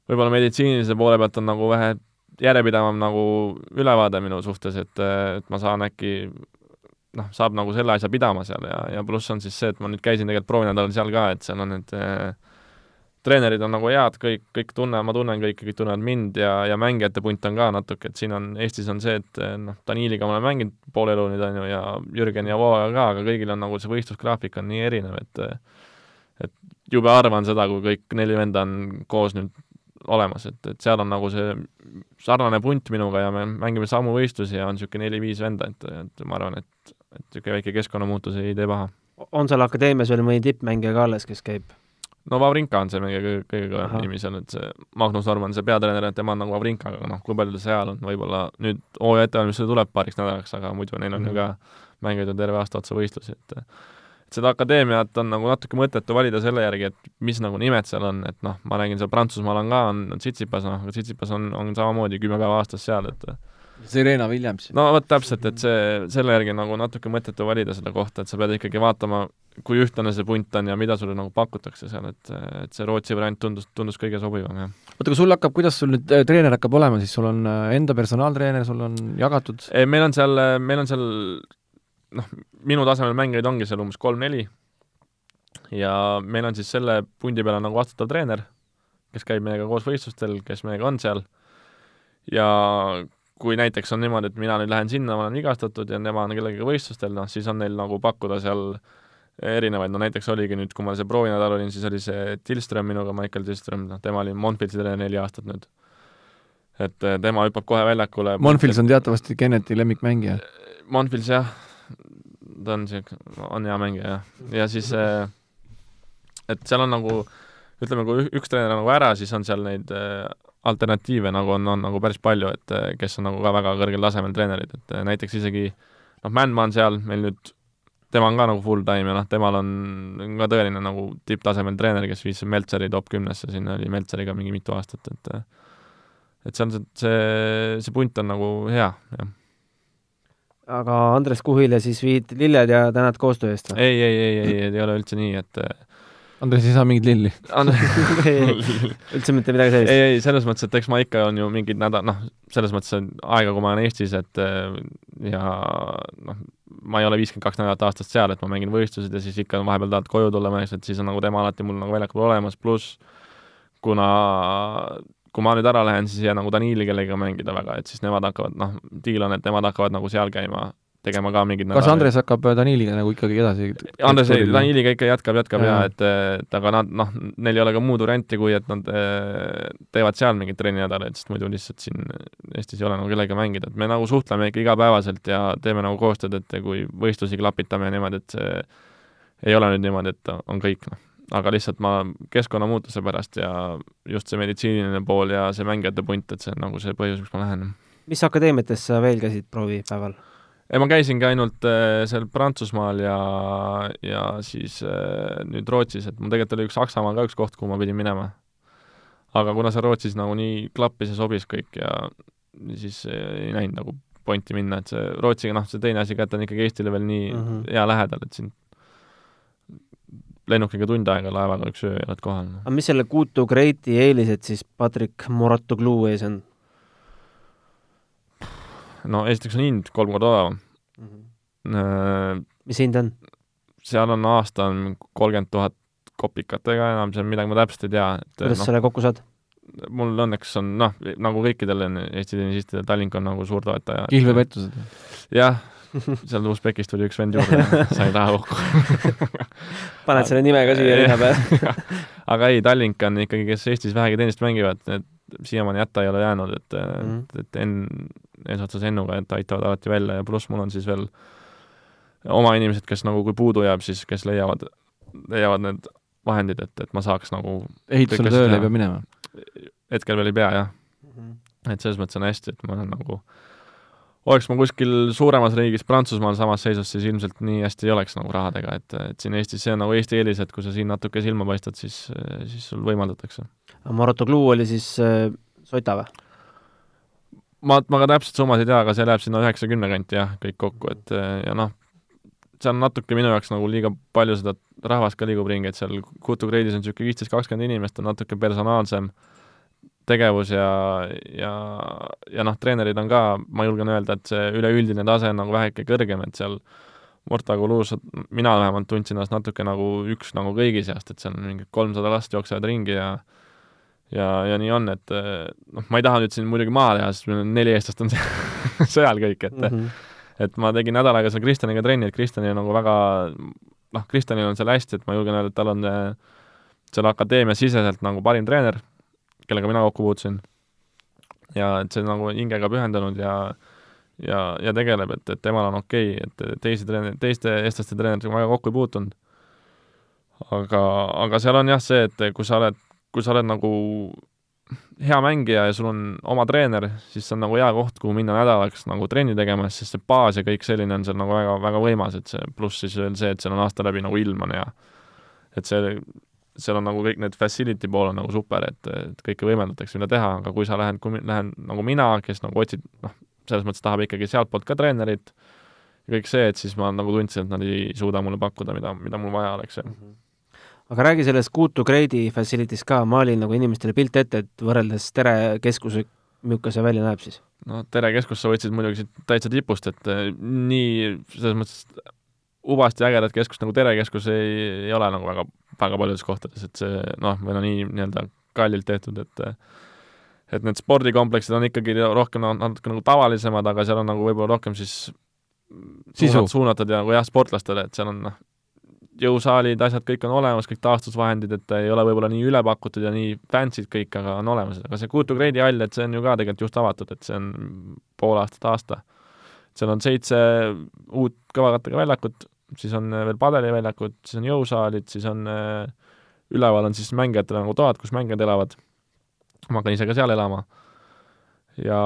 võib-olla meditsiinilise poole pealt on nagu vähe järjepidevam nagu ülevaade minu suhtes, et, et ma saan äkki noh, saab nagu selle asja pidama seal ja, ja pluss on siis see, et ma nüüd käisin tegelikult proovinädalal seal ka, et seal on need äh, treenerid on nagu head, kõik, kõik tunne, ma tunnen kõiki, kõik tunnevad mind ja, ja mängijate punt on ka natuke, et siin on, Eestis on see, et eh, noh, Daniliga ma olen mänginud pool elu nüüd on ju ja Jürgen ja Vooga ka, aga kõigil on nagu see võistlusgraafik on nii erinev, et et jube harva on seda, kui kõik neli venda on koos nüüd olemas, et, et seal on nagu see sarnane punt minuga ja me mängime samu võistlusi ja on niisugune neli-viis venda, et, et ma arvan, et, et niisugune väike keskkonnamuutus ei tee paha. On seal akadeemias veel mõni tippmängija ka alles, kes käib? no Vavrinka on see meie kõige, kõige kõvem nimi seal, et see Magnus Norman, see peatreener, et tema on nagu Vavrinka, aga noh, kui palju ta seal on, võib-olla nüüd hooaja ettevalmistusele tuleb paariks nädalaks, aga muidu neil on ju ka mänginud ju terve aasta otsa võistlusi, et et seda akadeemiat on nagu natuke mõttetu valida selle järgi, et mis nagu nimed seal on, et noh, ma räägin seal Prantsusmaal on ka, on on Tsitsipas, noh, aga Tsitsipas on, on samamoodi kümme päeva aastas seal, et Serena Williams. no vot täpselt, et see, selle järgi on nagu natuke mõttetu valida selle kohta, et sa pead ikkagi vaatama, kui ühtlane see punt on ja mida sulle nagu pakutakse seal, et, et see Rootsi variant tundus, tundus kõige sobivam, jah. oota, aga sul hakkab, kuidas sul nüüd äh, treener hakkab olema siis, sul on äh, enda personaaltreener, sul on jagatud? ei, meil on seal, meil on seal noh, minu tasemel mängijaid ongi seal umbes kolm-neli ja meil on siis selle pundi peal on nagu vastutav treener, kes käib meiega koos võistlustel, kes meiega on seal ja kui näiteks on niimoodi, et mina nüüd lähen sinna, ma olen vigastatud ja nemad on kellegagi võistlustel, noh siis on neil nagu pakkuda seal erinevaid, no näiteks oligi nüüd, kui ma see proovinädal olin, siis oli see Tillström minuga, Michael Tillström, noh tema oli Monfilsi treener neli aastat nüüd. et eh, tema hüppab kohe väljakule. Monfils on teatavasti Kenneti lemmikmängija. Monfils jah, ta on siuke, on hea mängija jah, ja siis eh, et seal on nagu ütleme, kui üks treener on nagu ära, siis on seal neid eh, alternatiive nagu on, on nagu päris palju, et kes on nagu ka väga kõrgel tasemel treenerid, et näiteks isegi noh, Mändmaa on seal meil nüüd tema on ka nagu full time ja noh, temal on ka tõeline nagu tipptasemel treener, kes viis Meltseri top kümnesse, sinna oli Meltseriga mingi mitu aastat, et et see on see, see, see punt on nagu hea, jah. Aga Andres Kuhile siis viid lilled ja tänad koostöö eest või? ei, ei, ei, ei, ei ole üldse nii, et Andres ei saa mingit lilli üldse mitte midagi sellist? ei, ei, selles mõttes, et eks ma ikka on ju mingid nädal, noh, selles mõttes on aega, kui ma olen Eestis, et ja noh, ma ei ole viiskümmend kaks nädalat aastas seal, et ma mängin võistlused ja siis ikka vahepeal tahad koju tulla et siis on nagu tema alati mul nagu väljakul olemas, pluss kuna kui ma nüüd ära lähen, siis ei jää nagu Danili kellegagi mängida väga, et siis nemad hakkavad, noh, diil on, et nemad hakkavad nagu seal käima tegema ka mingid kas Andres hakkab Daniliga nagu ikkagi edasi? Andres ei, Daniliga ikka jätkab, jätkab ja, ja, et, et aga nad, noh, neil ei ole ka muud varianti, kui et nad eh, teevad seal mingeid trenninädalaid, sest muidu lihtsalt siin Eestis ei ole nagu kellegagi mängida, et me nagu suhtleme ikka igapäevaselt ja teeme nagu koostööd, et kui võistlusi klapitame ja niimoodi, et see ei ole nüüd niimoodi, et on kõik, noh. Aga lihtsalt ma keskkonnamuutuse pärast ja just see meditsiiniline pool ja see mängijate punt, et see on nagu see põhjus, miks ma lähen. mis akadeemiates sa veel käisid proovipäeval? ei, ma käisingi ainult äh, seal Prantsusmaal ja, ja siis äh, nüüd Rootsis, et mul tegelikult oli üks Saksamaal ka üks koht, kuhu ma pidin minema. aga kuna see Rootsis nagu nii klappis ja sobis kõik ja siis ei näinud nagu pointi minna, et see Rootsiga, noh, see teine asi ka, et ta on ikkagi Eestile veel nii mm -hmm. hea lähedal, et siin lennukiga tund aega, laevaga üks öö ja oled kohal no.. aga mis selle Kutu Greati eelised siis Patrick Moratoglu ees on? no esiteks on hind kolm korda odavam mm. -hmm. mis hind on? seal on aasta on kolmkümmend tuhat kopikatega enam, on midagi, ma täpselt ei tea. kuidas no, selle kokku saad? mul õnneks on noh, nagu kõikidel on Eesti tennisistidel, Tallink on nagu suur toetaja. kihlvepettused? jah, seal Usbekist tuli üks vend juurde sai raha kokku paned selle nime ka siia linna peale aga ei, Tallink on ikkagi, kes Eestis vähegi tennist mängivad, need siiamaani hätta ei ole jäänud, et mm, -hmm. et, et Enn eesotsas Ennuga, et aitavad alati välja ja pluss mul on siis veel oma inimesed, kes nagu, kui puudu jääb, siis kes leiavad, leiavad need vahendid, et, et ma saaks nagu ehitusele tööle ei pea minema? hetkel veel ei pea, jah mm. -hmm. et selles mõttes on hästi, et ma olen nagu oleks ma kuskil suuremas riigis, Prantsusmaal samas seisus, siis ilmselt nii hästi ei oleks nagu rahadega, et, et siin Eestis, see on nagu Eesti eelis, et kui sa siin natuke silma paistad, siis, siis sul võimaldatakse. Marotoglu oli siis äh, Sota või? ma, ma ka täpselt summasid ei tea, aga see läheb sinna üheksakümne kanti jah, kõik kokku, et ja noh, see on natuke minu jaoks nagu liiga palju seda rahvast ka liigub ringi, et seal Kutu Kreidis on niisugune viisteist, kakskümmend inimest, on natuke personaalsem tegevus ja, ja, ja noh, treenerid on ka, ma julgen öelda, et see üleüldine tase on nagu väheke kõrgem, et seal Morta Kulus, mina vähemalt tundsin ennast natuke nagu üks nagu kõigi seast, et seal on mingi kolmsada last jooksevad ringi ja ja, ja nii on, et noh, ma ei taha nüüd siin muidugi maha teha, sest meil on neli eestlast on seal kõik, et mm -hmm. et ma tegin nädal aega seal Kristjaniga trenni, et Kristjanil on nagu väga noh, Kristjanil on seal hästi, et ma julgen öelda, et tal on seal akadeemia siseselt nagu parim treener, kellega mina kokku puutusin. ja et see nagu hingega pühendunud ja ja, ja tegeleb, et, et temal on okei okay,, et teisi treener, teiste eestlaste treeneritega väga kokku ei puutunud. aga, aga seal on jah see, et kui sa oled kui sa oled nagu hea mängija ja sul on oma treener, siis see on nagu hea koht, kuhu minna nädalaks nagu trenni tegema, sest see baas ja kõik selline on seal nagu väga, väga võimas, et see, pluss siis veel see, et seal on aasta läbi nagu ilm on hea. et see, seal on nagu kõik need facility pool on nagu super, et, et kõike võimaldatakse, mida teha, aga kui sa lähed, kui lähen nagu mina, kes nagu otsid, noh, selles mõttes tahab ikkagi sealtpoolt ka treenerit, kõik see, et siis ma nagu tundsin, et nad ei suuda mulle pakkuda, mida, mida mul vaja oleks mm -hmm aga räägi sellest Kuutu Grade facility'st ka, ma olin nagu inimestele pilt ette, et võrreldes Tere keskuse, milline see välja näeb siis? no Tere keskus sa võtsid muidugi siit täitsa tipust, et eh, nii selles mõttes ubasti ägedat keskust nagu Tere keskus ei, ei ole nagu väga, väga paljudes kohtades, et see noh, meil on nii nii-öelda kallilt tehtud, et et need spordikompleksid on ikkagi rohkem natuke nagu tavalisemad, aga seal on nagu võib-olla rohkem siis sisu suunatud ja nagu jah, sportlastele, et seal on noh, jõusaalid, asjad kõik on olemas, kõik taastusvahendid, et ei ole võib-olla nii üle pakutud ja nii fancy'd kõik, aga on olemas, aga see Kuutu Gradi hall, et see on ju ka tegelikult just avatud, et see on pool aastat aasta. seal on seitse uut kõvakattega väljakut, siis on veel padeliväljakud, siis on jõusaalid, siis on äh, üleval on siis mängijatele nagu toad, kus mängijad elavad. ma hakkan ise ka seal elama. ja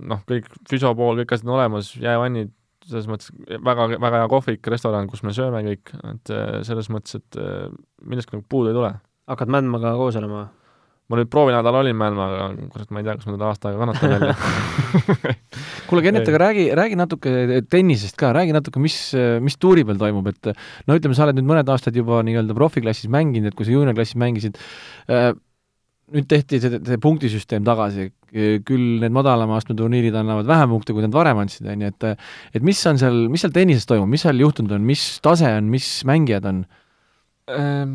noh, kõik füsio pool, kõik asjad on olemas, jäävannid, selles mõttes väga, väga hea kohvik, restoran, kus me sööme kõik, et äh, selles mõttes, et äh, millestki nagu puudu ei tule. hakkad Mändmaga koos olema? Ma nüüd proovinädal olin Mändmaga, aga kurat, ma ei tea, kas ma teda aasta aega kannatan välja kuule, Kennet, aga räägi, räägi natuke tennisest ka, räägi natuke, mis, mis tuuri peal toimub, et no ütleme, sa oled nüüd mõned aastad juba nii-öelda profiklassis mänginud, et kui sa juuniorklassis mängisid äh,, nüüd tehti see, see punktisüsteem tagasi, küll need madalama astme turniirid annavad vähem punkte, kui nad varem andsid, on ju, et et mis on seal, mis seal tennises toimub, mis seal juhtunud on, mis tase on, mis mängijad on ähm,?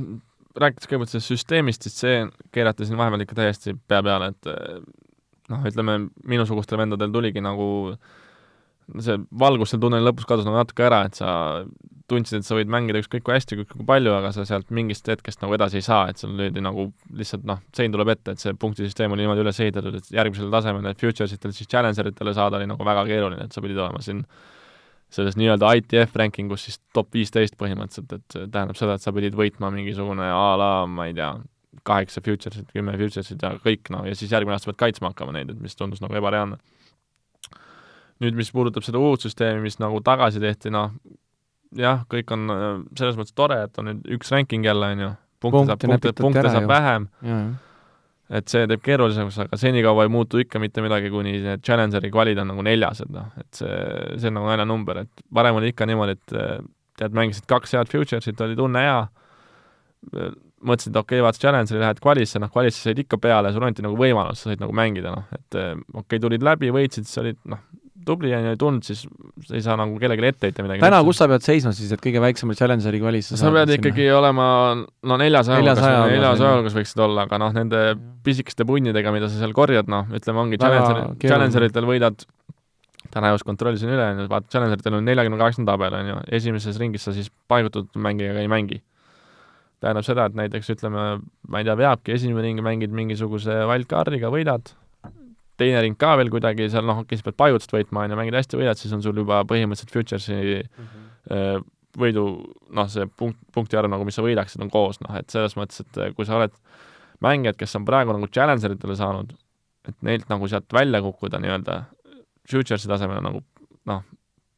Rääkides kõigepealt sellest süsteemist, siis see keerati siin vahepeal ikka täiesti pea peale, et noh, ütleme minusugustel vendadel tuligi nagu see valgus seal tunneli lõpus kadus nagu natuke ära, et sa tundsid, et sa võid mängida ükskõik kui hästi, ükskõik kui palju, aga sa sealt mingist hetkest nagu edasi ei saa, et sul löödi nagu lihtsalt noh, sein tuleb ette, et see punktisüsteem oli niimoodi üles ehitatud, et järgmisel tasemel et futures itel siis challenger itele saada oli nagu väga keeruline, et sa pidid olema siin selles nii-öelda ITF rankingus siis top viisteist põhimõtteliselt, et see tähendab seda, et sa pidid võitma mingisugune a la, ma ei tea, kaheksa futures'it, kümme futures'it ja kõik, noh, ja siis järgmine aasta pead kaitsma hakkama neid, et mis tundus nagu ebareaalne. nüüd, mis puudutab seda uut süsteemi, mis nagu tagasi tehti, noh, jah, kõik on äh, selles mõttes tore, et on nüüd üks ranking jälle, on ju, punkte saab, punkte, punkte saab vähem, et see teeb keerulisemaks, aga senikaua ei muutu ikka mitte midagi, kuni need Challengeri kvalid on nagu neljased, noh, et see, see on nagu naljanumber, et varem oli ikka niimoodi, et äh, tead, mängisid kaks head futures'it, oli tunne hea, mõtlesid, et okei okay,, vaata Challengeri lähed kvalisse, noh, kvalisse said ikka peale, sul anti nagu võimalus, sa said nagu mängida, noh, et äh, okei okay,, tulid läbi, võitsid, siis olid noh, tubli on ju ei tulnud, siis ei saa nagu kellelegi ette heita midagi. täna, kus sa pead seisma siis, et kõige väiksema Challengeri kvalis sa pead ikkagi sinna. olema no neljasaja neljasaja hulgas võiksid olla, aga noh, nende pisikeste punnidega, mida sa seal korjad, noh, ütleme, ongi Challenger, Challengeritel võidad täna just kontrollisin üle, vaata, Challengeritel on neljakümne kaheksanda tabel, on ju, esimeses ringis sa siis paigutatud mängijaga ei mängi. tähendab seda, et näiteks ütleme, ma ei tea, veabki esimene ring, mängid mingisuguse wildcard'iga, võidad, teine ring ka veel kuidagi seal noh, okei, sa pead pajutust võitma, on ju, mängid hästi, võidad, siis on sul juba põhimõtteliselt futures'i mm -hmm. võidu, noh, see punkt, punkti arv nagu, mis sa võidaksid, on koos, noh, et selles mõttes, et äh, kui sa oled mängijad, kes on praegu nagu challenger itele saanud, et neilt nagu sealt välja kukkuda nii-öelda futures'i tasemel nagu noh,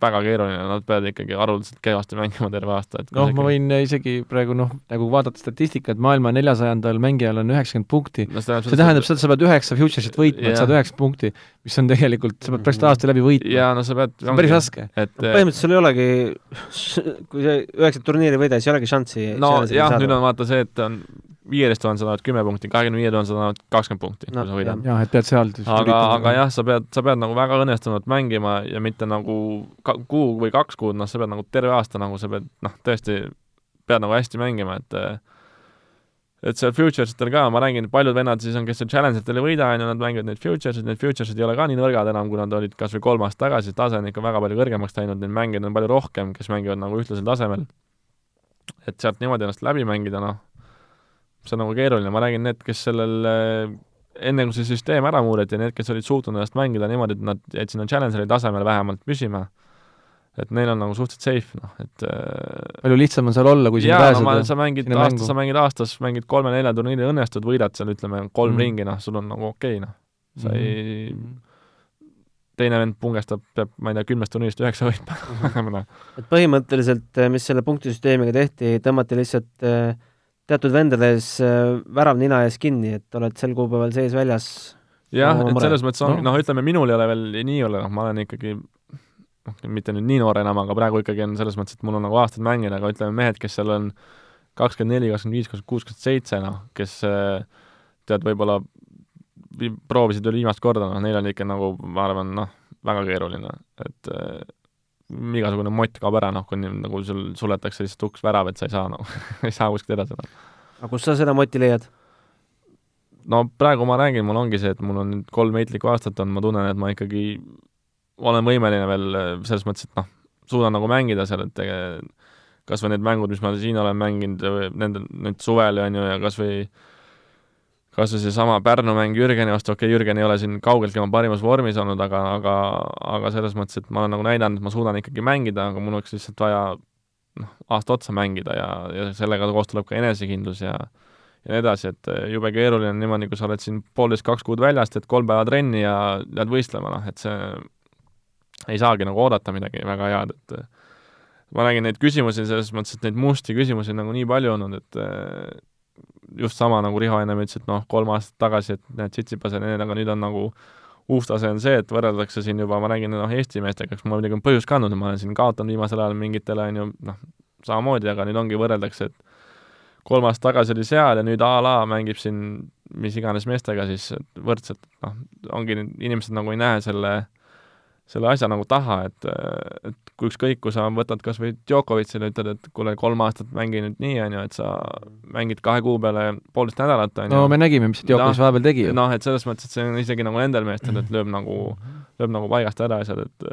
väga keeruline, nad peavad ikkagi haruldaselt kehvasti mängima terve aasta, et noh, ma võin isegi praegu noh, nagu vaadata statistikat, maailma neljasajandal mängijal on üheksakümmend punkti no,. see tähendab seda, et sa pead üheksa futures'it võitma, et saad üheksa punkti, mis on tegelikult, sa pead praktiliselt aasta läbi võitma. jaa, no sa pead see on päris raske. et no, põhimõtteliselt sul ei olegi, kui sa üheksat turniiri võida, siis ei olegi šanssi no jah, nüüd on vaata see, et on viieteist tuhande sa tahad kümme punkti, kahekümne viie tuhande sa tahad kakskümmend punkti no,, kui sa võidad. jah, et pead seal aga, aga jah, sa pead, sa pead nagu väga õnnestunult mängima ja mitte nagu ka, kuu või kaks kuud, noh, sa pead nagu terve aasta nagu sa pead, noh, tõesti, pead nagu hästi mängima, et et seal futures'itel ka, ma räägin, paljud vennad siis on, kes seal challenge itel ei võida, on ju, nad mängivad neid futures'id, need futures'id ei ole ka nii nõrgad enam, kui nad olid kas või kolm aastat tagasi, tase on ikka väga palju kõrgemaks läinud, neid mängijaid on palju rohkem, kes mängivad nagu ühtlasel tasemel. et sealt niimoodi ennast läbi mängida, noh, see on nagu keeruline, ma räägin, need, kes sellel eh, enne kui see süsteem ära muudeti, need, kes olid suutnud ennast mängida niimoodi, et nad jäid sinna challenger'i tasemele vähemalt püsima, et neil on nagu suhteliselt safe, noh, et eh, palju lihtsam on seal olla, kui sinna pääseda no,? sa mängid aastas, sa mängid aastas, mängid kolme-nelja turniiri, õnnestud, võidad seal ütleme kolm mm. ringi, noh, sul on nagu okei okay,, noh. sa mm. ei mm teine vend pungestab, peab, ma ei tea, kümnest turniirist üheksa võitma et põhimõtteliselt, mis selle punktisüsteemiga tehti, tõmmati lihtsalt äh, teatud vendades äh, värav nina ees kinni, et oled sel kuupäeval sees-väljas. jah, et selles mõttes on, noh, ütleme, minul ei ole veel nii hull, noh, ma olen ikkagi noh, mitte nüüd nii noor enam, aga praegu ikkagi on selles mõttes, et mul on nagu aastaid mänginud, aga ütleme, mehed, kes seal on kakskümmend neli, kakskümmend viis, kakskümmend kuus, kakskümmend seitse, noh, kes äh, tead, võib-olla proovisid veel viimast korda, noh, neil on ikka nagu, ma arvan, noh, väga keeruline, et äh, igasugune mott kaob ära, noh, kui nagu sul suletakse lihtsalt uks värav, et sa ei saa nagu ei saa kuskilt edasi noh. aga kust sa seda moti leiad? no praegu ma räägin, mul ongi see, et mul on nüüd kolm heitlikku aastat on, ma tunnen, et ma ikkagi olen võimeline veel selles mõttes, et noh, suudan nagu mängida seal, et kas või need mängud, mis ma siin olen mänginud, nendel, nüüd suvel, on ju, ja kas või kas või seesama Pärnu mäng Jürgeni vastu, okei okay,, Jürgen ei ole siin kaugeltki oma parimas vormis olnud, aga, aga, aga selles mõttes, et ma olen nagu näidanud, et ma suudan ikkagi mängida, aga mul oleks lihtsalt vaja noh, aasta otsa mängida ja, ja sellega koos tuleb ka enesekindlus ja ja nii edasi, et jube keeruline on niimoodi, kui sa oled siin poolteist, kaks kuud väljast, teed kolm päeva trenni ja lähed võistlema, noh, et see ei saagi nagu oodata midagi väga head, et ma nägin neid küsimusi selles mõttes, et neid musti küsimusi on nagu nii palju olnud, et just sama, nagu Riho ennem ütles, et noh, kolm aastat tagasi, et näed, Tsitsipas ja need, aga nüüd on nagu uus tase on see, et võrreldakse siin juba, ma räägin noh, Eesti meestega, eks mul muidugi on põhjust ka andnud, ma olen siin kaotanud viimasel ajal mingitele, on ju, noh, samamoodi, aga nüüd ongi, võrreldakse, et kolm aastat tagasi oli seal ja nüüd a la mängib siin mis iganes meestega siis võrdselt, noh, ongi, inimesed nagu ei näe selle selle asja nagu taha, et, et kui ükskõik, kui sa võtad kas või Djokovicile, ütled, et kuule, kolm aastat mängi nüüd nii, on ju, et sa mängid kahe kuu peale poolteist nädalat, on ju. no me nägime, mis Djokovic vahepeal tegi ju. noh, et selles mõttes, et see on isegi nagu nendel meestel, et lööb nagu, lööb nagu paigast ära asjad, et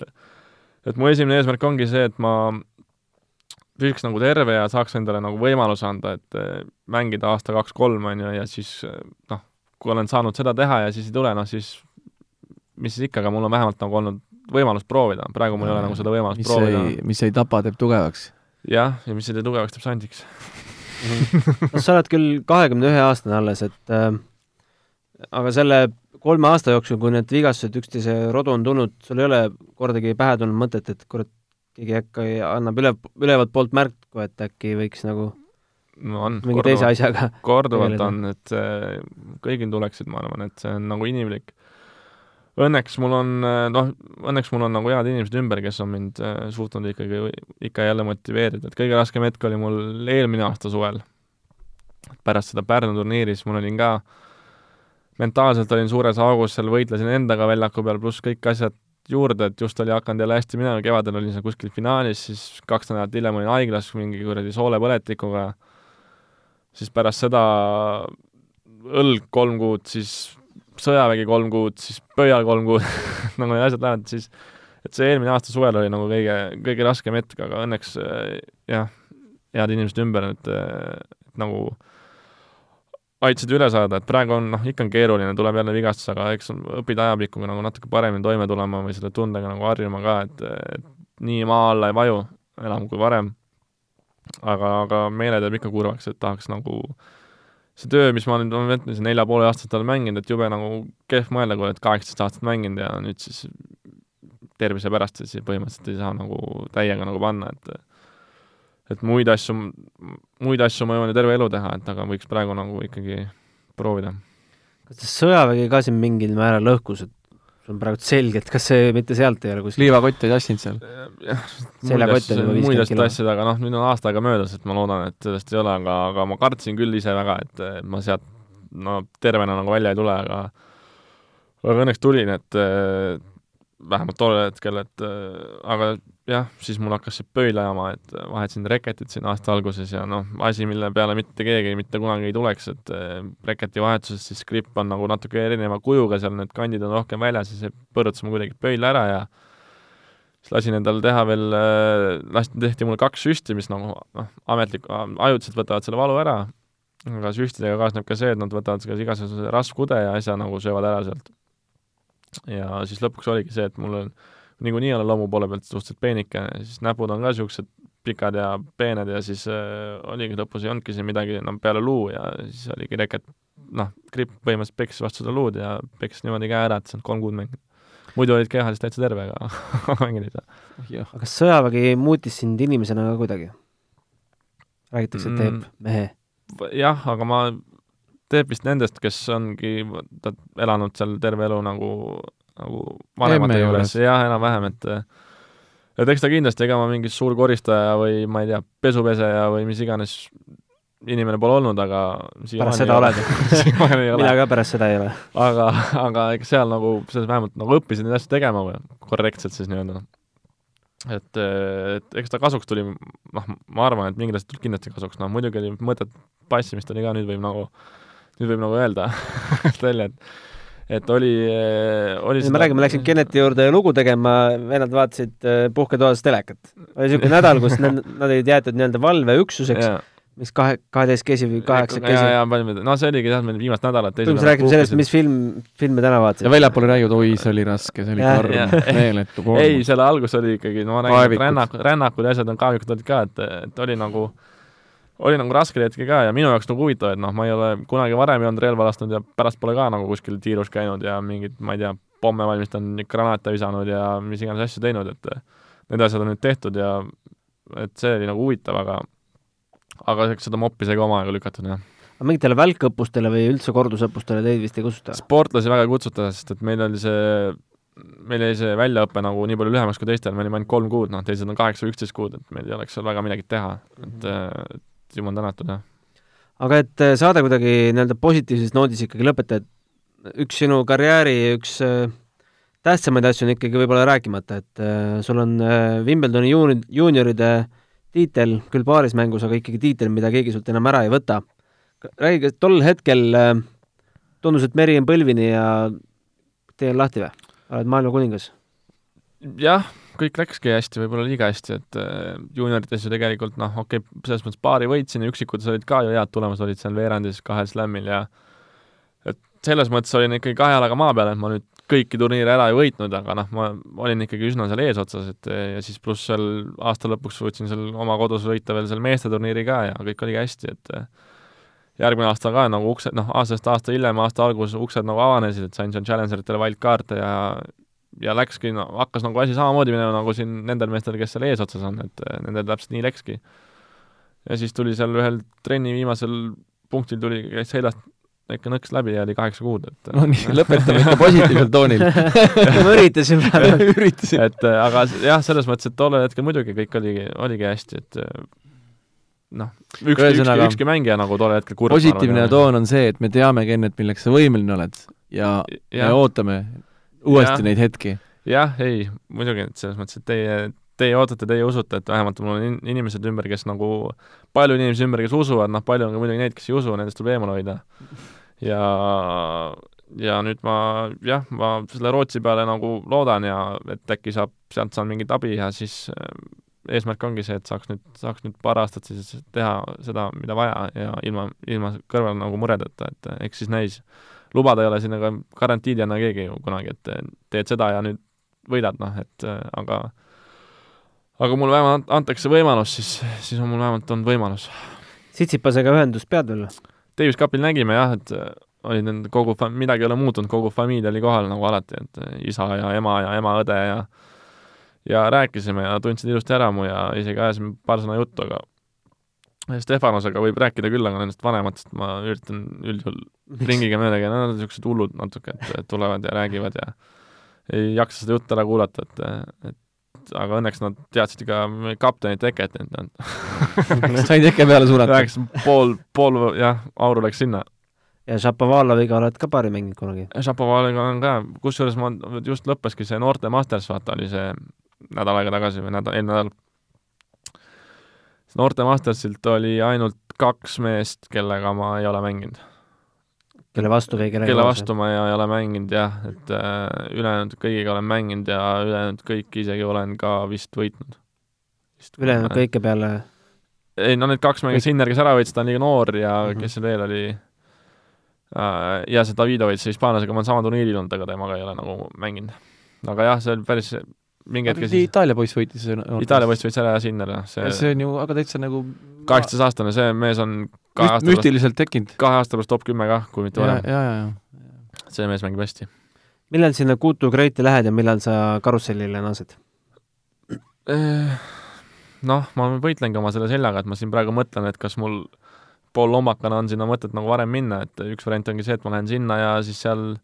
et mu esimene eesmärk ongi see, et ma püsiks nagu terve ja saaks endale nagu võimaluse anda, et mängida aasta kaks-kolm, on ju, ja siis noh, kui olen saanud seda teha ja siis ei tule, noh siis mis siis ikka, aga mul on vähemalt nagu olnud võimalust proovida, praegu mul ei ole nagu seda võimalust mis proovida. mis ei tapa, teeb tugevaks. jah, ja mis ei tee tugevaks, teeb sandiks. No sa oled küll kahekümne ühe aastane alles, et äh, aga selle kolme aasta jooksul, kui need vigastused üksteise rodu on tulnud, sul ei ole kordagi pähe tulnud mõtet, et kurat, keegi äkki annab üle, ülevalt poolt märku, et äkki võiks nagu no on, mingi teise asjaga korduvalt on, et äh, kõigil tuleksid, ma arvan, et see on nagu inimlik õnneks mul on, noh, õnneks mul on nagu head inimesed ümber, kes on mind äh, suutnud ikkagi ikka jälle motiveerida, et kõige raskem hetk oli mul eelmine aasta suvel. pärast seda Pärnu turniiri, siis mul olin ka, mentaalselt olin suures augus, seal võitlesin endaga väljaku peal, pluss kõik asjad juurde, et just oli hakanud jälle hästi minema, kevadel olin seal kuskil finaalis, siis kaks nädalat hiljem olin haiglas mingi kuradi soolepõletikuga, siis pärast seda õlg kolm kuud, siis sõjavägi kolm kuud, siis pöial kolm kuud nagu need asjad lähevad, siis et see eelmine aasta suvel oli nagu kõige, kõige raskem hetk, aga õnneks äh, jah, head inimesed ümber, et, et nagu aitasid üle saada, et praegu on noh, ikka on keeruline, tuleb jälle vigastus, aga eks õpid ajapikkuga nagu natuke paremini toime tulema või selle tundega nagu harjuma ka, et, et nii maa alla ei vaju enam kui varem. aga, aga meele teeb ikka kurvaks, et tahaks nagu äh, see töö, mis ma nüüd, ma mõtlen, nelja poole aastat olen mänginud, et jube nagu kehv mõelda, kui oled kaheksateist aastat mänginud ja nüüd siis tervise pärast siis põhimõtteliselt ei saa nagu täiega nagu panna, et et muid asju, muid asju ma jõuan ju terve elu teha, et aga võiks praegu nagu ikkagi proovida. kas see sõjavägi ka siin mingil määral lõhkus, et sul on praegu selgelt, kas see mitte sealt ei ole kuskil? liivakott ei tassinud seal? seljakott oli juba viiskümmend kilo. asjad, aga noh, nüüd on aasta aega möödas, et ma loodan, et sellest ei ole, aga, aga ma kartsin küll ise väga, et ma sealt no tervena nagu välja ei tule, aga aga õnneks tulin, et vähemalt tollel hetkel, et aga jah, siis mul hakkas see pööl ajama, et vahetasin reketit siin aasta alguses ja noh, asi, mille peale mitte keegi mitte kunagi ei tuleks, et eh, reketi vahetuses siis gripp on nagu natuke erineva kujuga, seal need kandid on rohkem väljas ja see põrutas mul kuidagi pööl ära ja siis lasin endal teha veel, eh, lasti, tehti mulle kaks süsti, mis nagu noh, ametlik, ajutiselt võtavad selle valu ära, aga süstidega kaasneb ka see, et nad võtavad ka igasuguse rasvkude ja asja nagu söövad ära sealt. ja siis lõpuks oligi see, et mul on niikuinii olen loomu poole pealt suhteliselt peenike, siis näpud on ka niisugused pikad ja peened ja siis äh, oligi, lõpus ei olnudki siin midagi enam no, peale luu ja siis oligi reket, noh, gripp põhimõtteliselt peksis vastu seda luud ja peksis niimoodi käe ära, et saanud kolm kuud mängida. muidu olid kehaliselt täitsa terve, aga mängida ei saa. aga kas sõjavägi muutis sind inimesena ka kuidagi? räägitakse, et teeb mm, mehe? jah, aga ma, teeb vist nendest, kes ongi elanud seal terve elu nagu nagu vanemate juures, jah, enam-vähem, et et eks ta kindlasti, ega ma mingi suur koristaja või ma ei tea, pesupeseja või mis iganes inimene pole olnud, aga pärast seda oled. Mina ka pärast seda ei ole. aga, aga eks seal nagu, selles vähemalt nagu õppisid neid asju tegema või korrektselt siis nii-öelda. et, et eks ta kasuks tuli, noh, ma arvan, et mingid asjad tulid kindlasti kasuks, noh muidugi oli mõtet passimist oli ka, nüüd võib nagu, nüüd võib nagu öelda välja, et et oli, oli me räägime, läksin Kenneti juurde lugu tegema, vennad vaatasid äh, puhketoas telekat. oli niisugune nädal, kus nad, nad olid jäetud nii-öelda valveüksuseks, mis kahe, kaheteistkesi või kaheksakesi. ja, ja palju, no see oligi jah, meil viimast nädalat põhimõtteliselt räägime sellest, mis film, filme täna vaatasid. ja väljapoole räägivad, oi, see oli raske, see oli karm, meeletu koormus. ei, selle algus oli ikkagi, no ma räägin, rännakud, rännakud ja asjad on kaevikud olid ka, et, et oli nagu oli nagu raskel hetkel ka ja minu jaoks nagu huvitav, et noh, ma ei ole kunagi varem ei olnud relva lasknud ja pärast pole ka nagu kuskil tiirus käinud ja mingit, ma ei tea, pomme valmistanud, granaate visanud ja mis iganes asju teinud, et need asjad on nüüd tehtud ja et see oli nagu huvitav, aga aga eks seda moppi sai ka omajagu lükatud, jah. aga mingitele välkõppustele või üldse kordusõppustele teid vist ei kutsuta? sportlasi väga ei kutsuta, sest et meil oli see meil jäi see väljaõpe nagu nii palju lühemaks kui teistel, me olime ainult kolm kuud, noh, teised on kaheksa või üksteist kuud, et meil ei oleks seal väga midagi teha, et et jumal tänatud, jah. aga et äh, saade kuidagi nii-öelda positiivses noodis ikkagi lõpetada, et üks sinu karjääri üks äh, tähtsamaid asju on ikkagi võib-olla rääkimata, et äh, sul on Wimbledoni juuni-, juunioride tiitel, küll paaris mängus, aga ikkagi tiitel, mida keegi sult enam ära ei võta. räägi, kas tol hetkel tundus, et meri on põlvini ja tee on lahti või? oled maailma kuningas? jah kõik läkski hästi, võib-olla liiga hästi, et äh, juuniorites ju tegelikult noh, okei okay,, selles mõttes paari võitsin ja üksikutes olid ka ju head tulemused, olid seal veerandis kahel slämmil ja et selles mõttes olin ikkagi kahe jalaga maa peal, et ma nüüd kõiki turniire ära ei võitnud, aga noh, ma olin ikkagi üsna seal eesotsas, et ja siis pluss seal aasta lõpuks suutsin seal oma kodus võita veel seal meesteturniiri ka ja kõik oligi hästi, et järgmine aasta ka nagu uksed, noh, aastast aasta hiljem, aasta alguses uksed nagu avanesid, et sain seal Challengeritele wildcard'e ja ja läkski, no hakkas nagu asi samamoodi minema nagu siin nendel meestel, kes seal eesotsas on, et eh, nendel täpselt nii läkski. ja siis tuli seal ühel trenni viimasel punktil tuli, käis seljast ikka nõks läbi ja oli kaheksa kuud, et no nii, lõpetame ikka positiivsel toonil ma üritasin praegu üritasin. et eh, aga jah, selles mõttes, et tollel hetkel muidugi kõik oligi, oligi hästi, et eh, noh, üks, ükski, ükski mängija nagu tollel hetkel kurb positiivne toon on see, et me teame, Kennet, milleks sa võimeline oled ja, ja. me ootame uuesti ja. neid hetki. jah, ei, muidugi, et selles mõttes, et teie, teie ootate, teie usute, et vähemalt mul on in inimesed ümber, kes nagu, palju inimesi ümber, kes usuvad, noh, palju on ka muidugi neid, kes ei usu, nendest tuleb eemale hoida. ja, ja nüüd ma jah, ma selle Rootsi peale nagu loodan ja et äkki saab, sealt saan mingit abi ja siis äh, eesmärk ongi see, et saaks nüüd, saaks nüüd paar aastat siis teha seda, mida vaja ja ilma, ilma kõrval nagu muredeta, et eks siis näis lubada ei ole siin, aga garantiid ei anna keegi ju kunagi, et teed seda ja nüüd võidad, noh, et aga aga mulle vähemalt antakse võimalus, siis, siis on mul vähemalt olnud võimalus. Sitsipasega ühendust pead veel? Davis Cupil nägime jah, et olid need kogu, midagi ei ole muutunud, kogu familia oli kohal nagu alati, et isa ja ema ja ema-õde ja ja rääkisime ja tundsid ilusti ära mu ja isegi ajasime paar sõna juttu, aga Stefanosega võib rääkida küll, aga nendest vanematest ma üritan üldjuhul ringiga mööda käia, nad on niisugused hullud natuke, et tulevad ja räägivad ja ei jaksa seda juttu ära kuulata, et, et aga õnneks nad teadsid ka kapteni teket, et nad said teke peale suunata? rääkisin, pool, pool jah, auru läks sinna. ja Šapovaloviga oled ka paari mänginud kunagi? Šapovaloviga olen ka, kusjuures ma, just lõppeski see noorte Masters, vaata, oli see nädal aega tagasi või nädal, eelmine nädal noorte Mastersilt oli ainult kaks meest, kellega ma ei ole mänginud. kelle vastu või kellega kelle vastu ma ei, ei ole mänginud jah, et äh, ülejäänud kõigiga olen mänginud ja ülejäänud kõiki isegi olen ka vist võitnud. ülejäänud kõike peale? ei no need kaks mängu, Sinner, kes ära võitis, ta on liiga noor ja mm -hmm. kes seal veel oli äh,, ja see Davidovitš hispaanlasega, ma olen sama turniiril olnud, aga temaga ei ole nagu mänginud. aga jah, see oli päris mingi hetk siis Itaalia poiss võitis Itaalia poiss võitis ära ja Sinner, jah. see, see on ju aga täitsa nagu kaheksateistaastane, see mees on kahe aasta müstiliselt tekkinud. kahe aasta pärast top kümme kah, kui mitte varem. ja, ja, ja. see mees mängib hästi. millal sinna Kutu Greati lähed ja millal sa karussellile naased? Eh, noh, ma võitlengi oma selle seljaga, et ma siin praegu mõtlen, et kas mul poollombakana on sinna mõtet nagu varem minna, et üks variant ongi see, et ma lähen sinna ja siis seal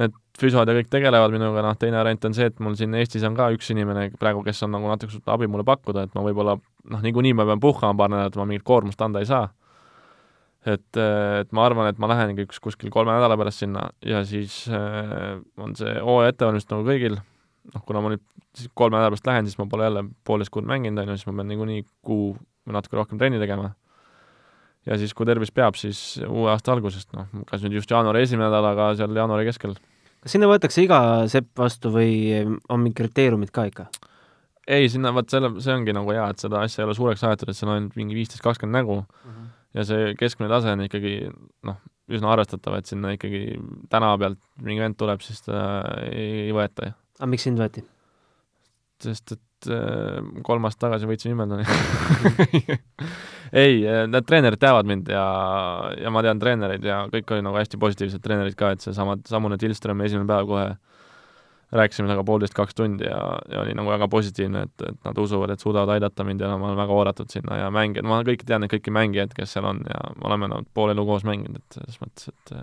need füsod ja kõik tegelevad minuga, noh teine variant on see, et mul siin Eestis on ka üks inimene praegu, kes on nagu natuke suutnud abi mulle pakkuda, et ma võib-olla noh, niikuinii ma pean puhkama paar nädalat, ma mingit koormust anda ei saa. et, et ma arvan, et ma lähengi üks kuskil kolme nädala pärast sinna ja siis äh, on see hooaja ettevalmistus nagu kõigil, noh kuna ma nüüd siis kolme nädala pärast lähen, siis ma pole jälle poolteist kuud mänginud, on ju, siis ma pean niikuinii kuu või natuke rohkem trenni tegema. ja siis, kui tervis peab, siis uue aasta algusest, noh, kas nüüd just jaanuari esimene nädal, aga seal jaanuari keskel kas sinna võetakse iga sepp vastu või on mingid kriteeriumid ka ikka? ei, sinna, vaat selle, see ongi nagu hea, et seda asja ei ole suureks aetud, et seal on ainult mingi viisteist, kakskümmend nägu ja see keskmine tase on ikkagi noh, üsna arvestatav, et sinna ikkagi tänava pealt mingi vend tuleb, siis ta ei, ei võeta ju. aga miks sind võeti? sest et kolm aastat tagasi võitsin Wimbledoni. ei, need treenerid teavad mind ja, ja ma tean treenereid ja kõik olid nagu hästi positiivsed treenerid ka, et seesama, samune Tillströmi esimene päev kohe rääkisime temaga poolteist-kaks tundi ja, ja oli nagu väga positiivne, et, et nad usuvad, et suudavad aidata mind ja ma olen väga oodatud sinna ja mängijad, ma kõiki tean neid kõiki mängijaid, kes seal on ja me oleme nad pool elu koos mänginud, et selles mõttes, et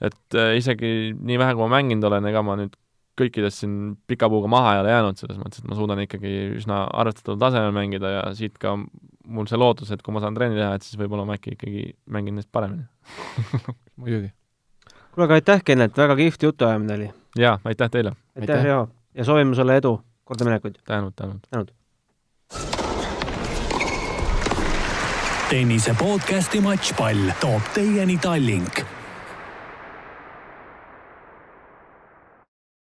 et äh, isegi nii vähe, kui ma mänginud olen, ega ma nüüd kõikidest siin pika puuga maha ei ole jäänud, selles mõttes, et ma suudan ikkagi üsna arvestataval tasemel mängida ja siit ka mul see lootus, et kui ma saan trenni teha, et siis võib-olla ma äkki ikkagi mängin neist paremini. muidugi. kuule, aga aitäh, Kennet, väga kihvt jutuajamine oli. jaa, aitäh teile! aitäh, Aitäh. Riho, ja soovime sulle edu, kordaminekuid. tänud, tänud! tennise podcasti Matšpall toob teieni Tallink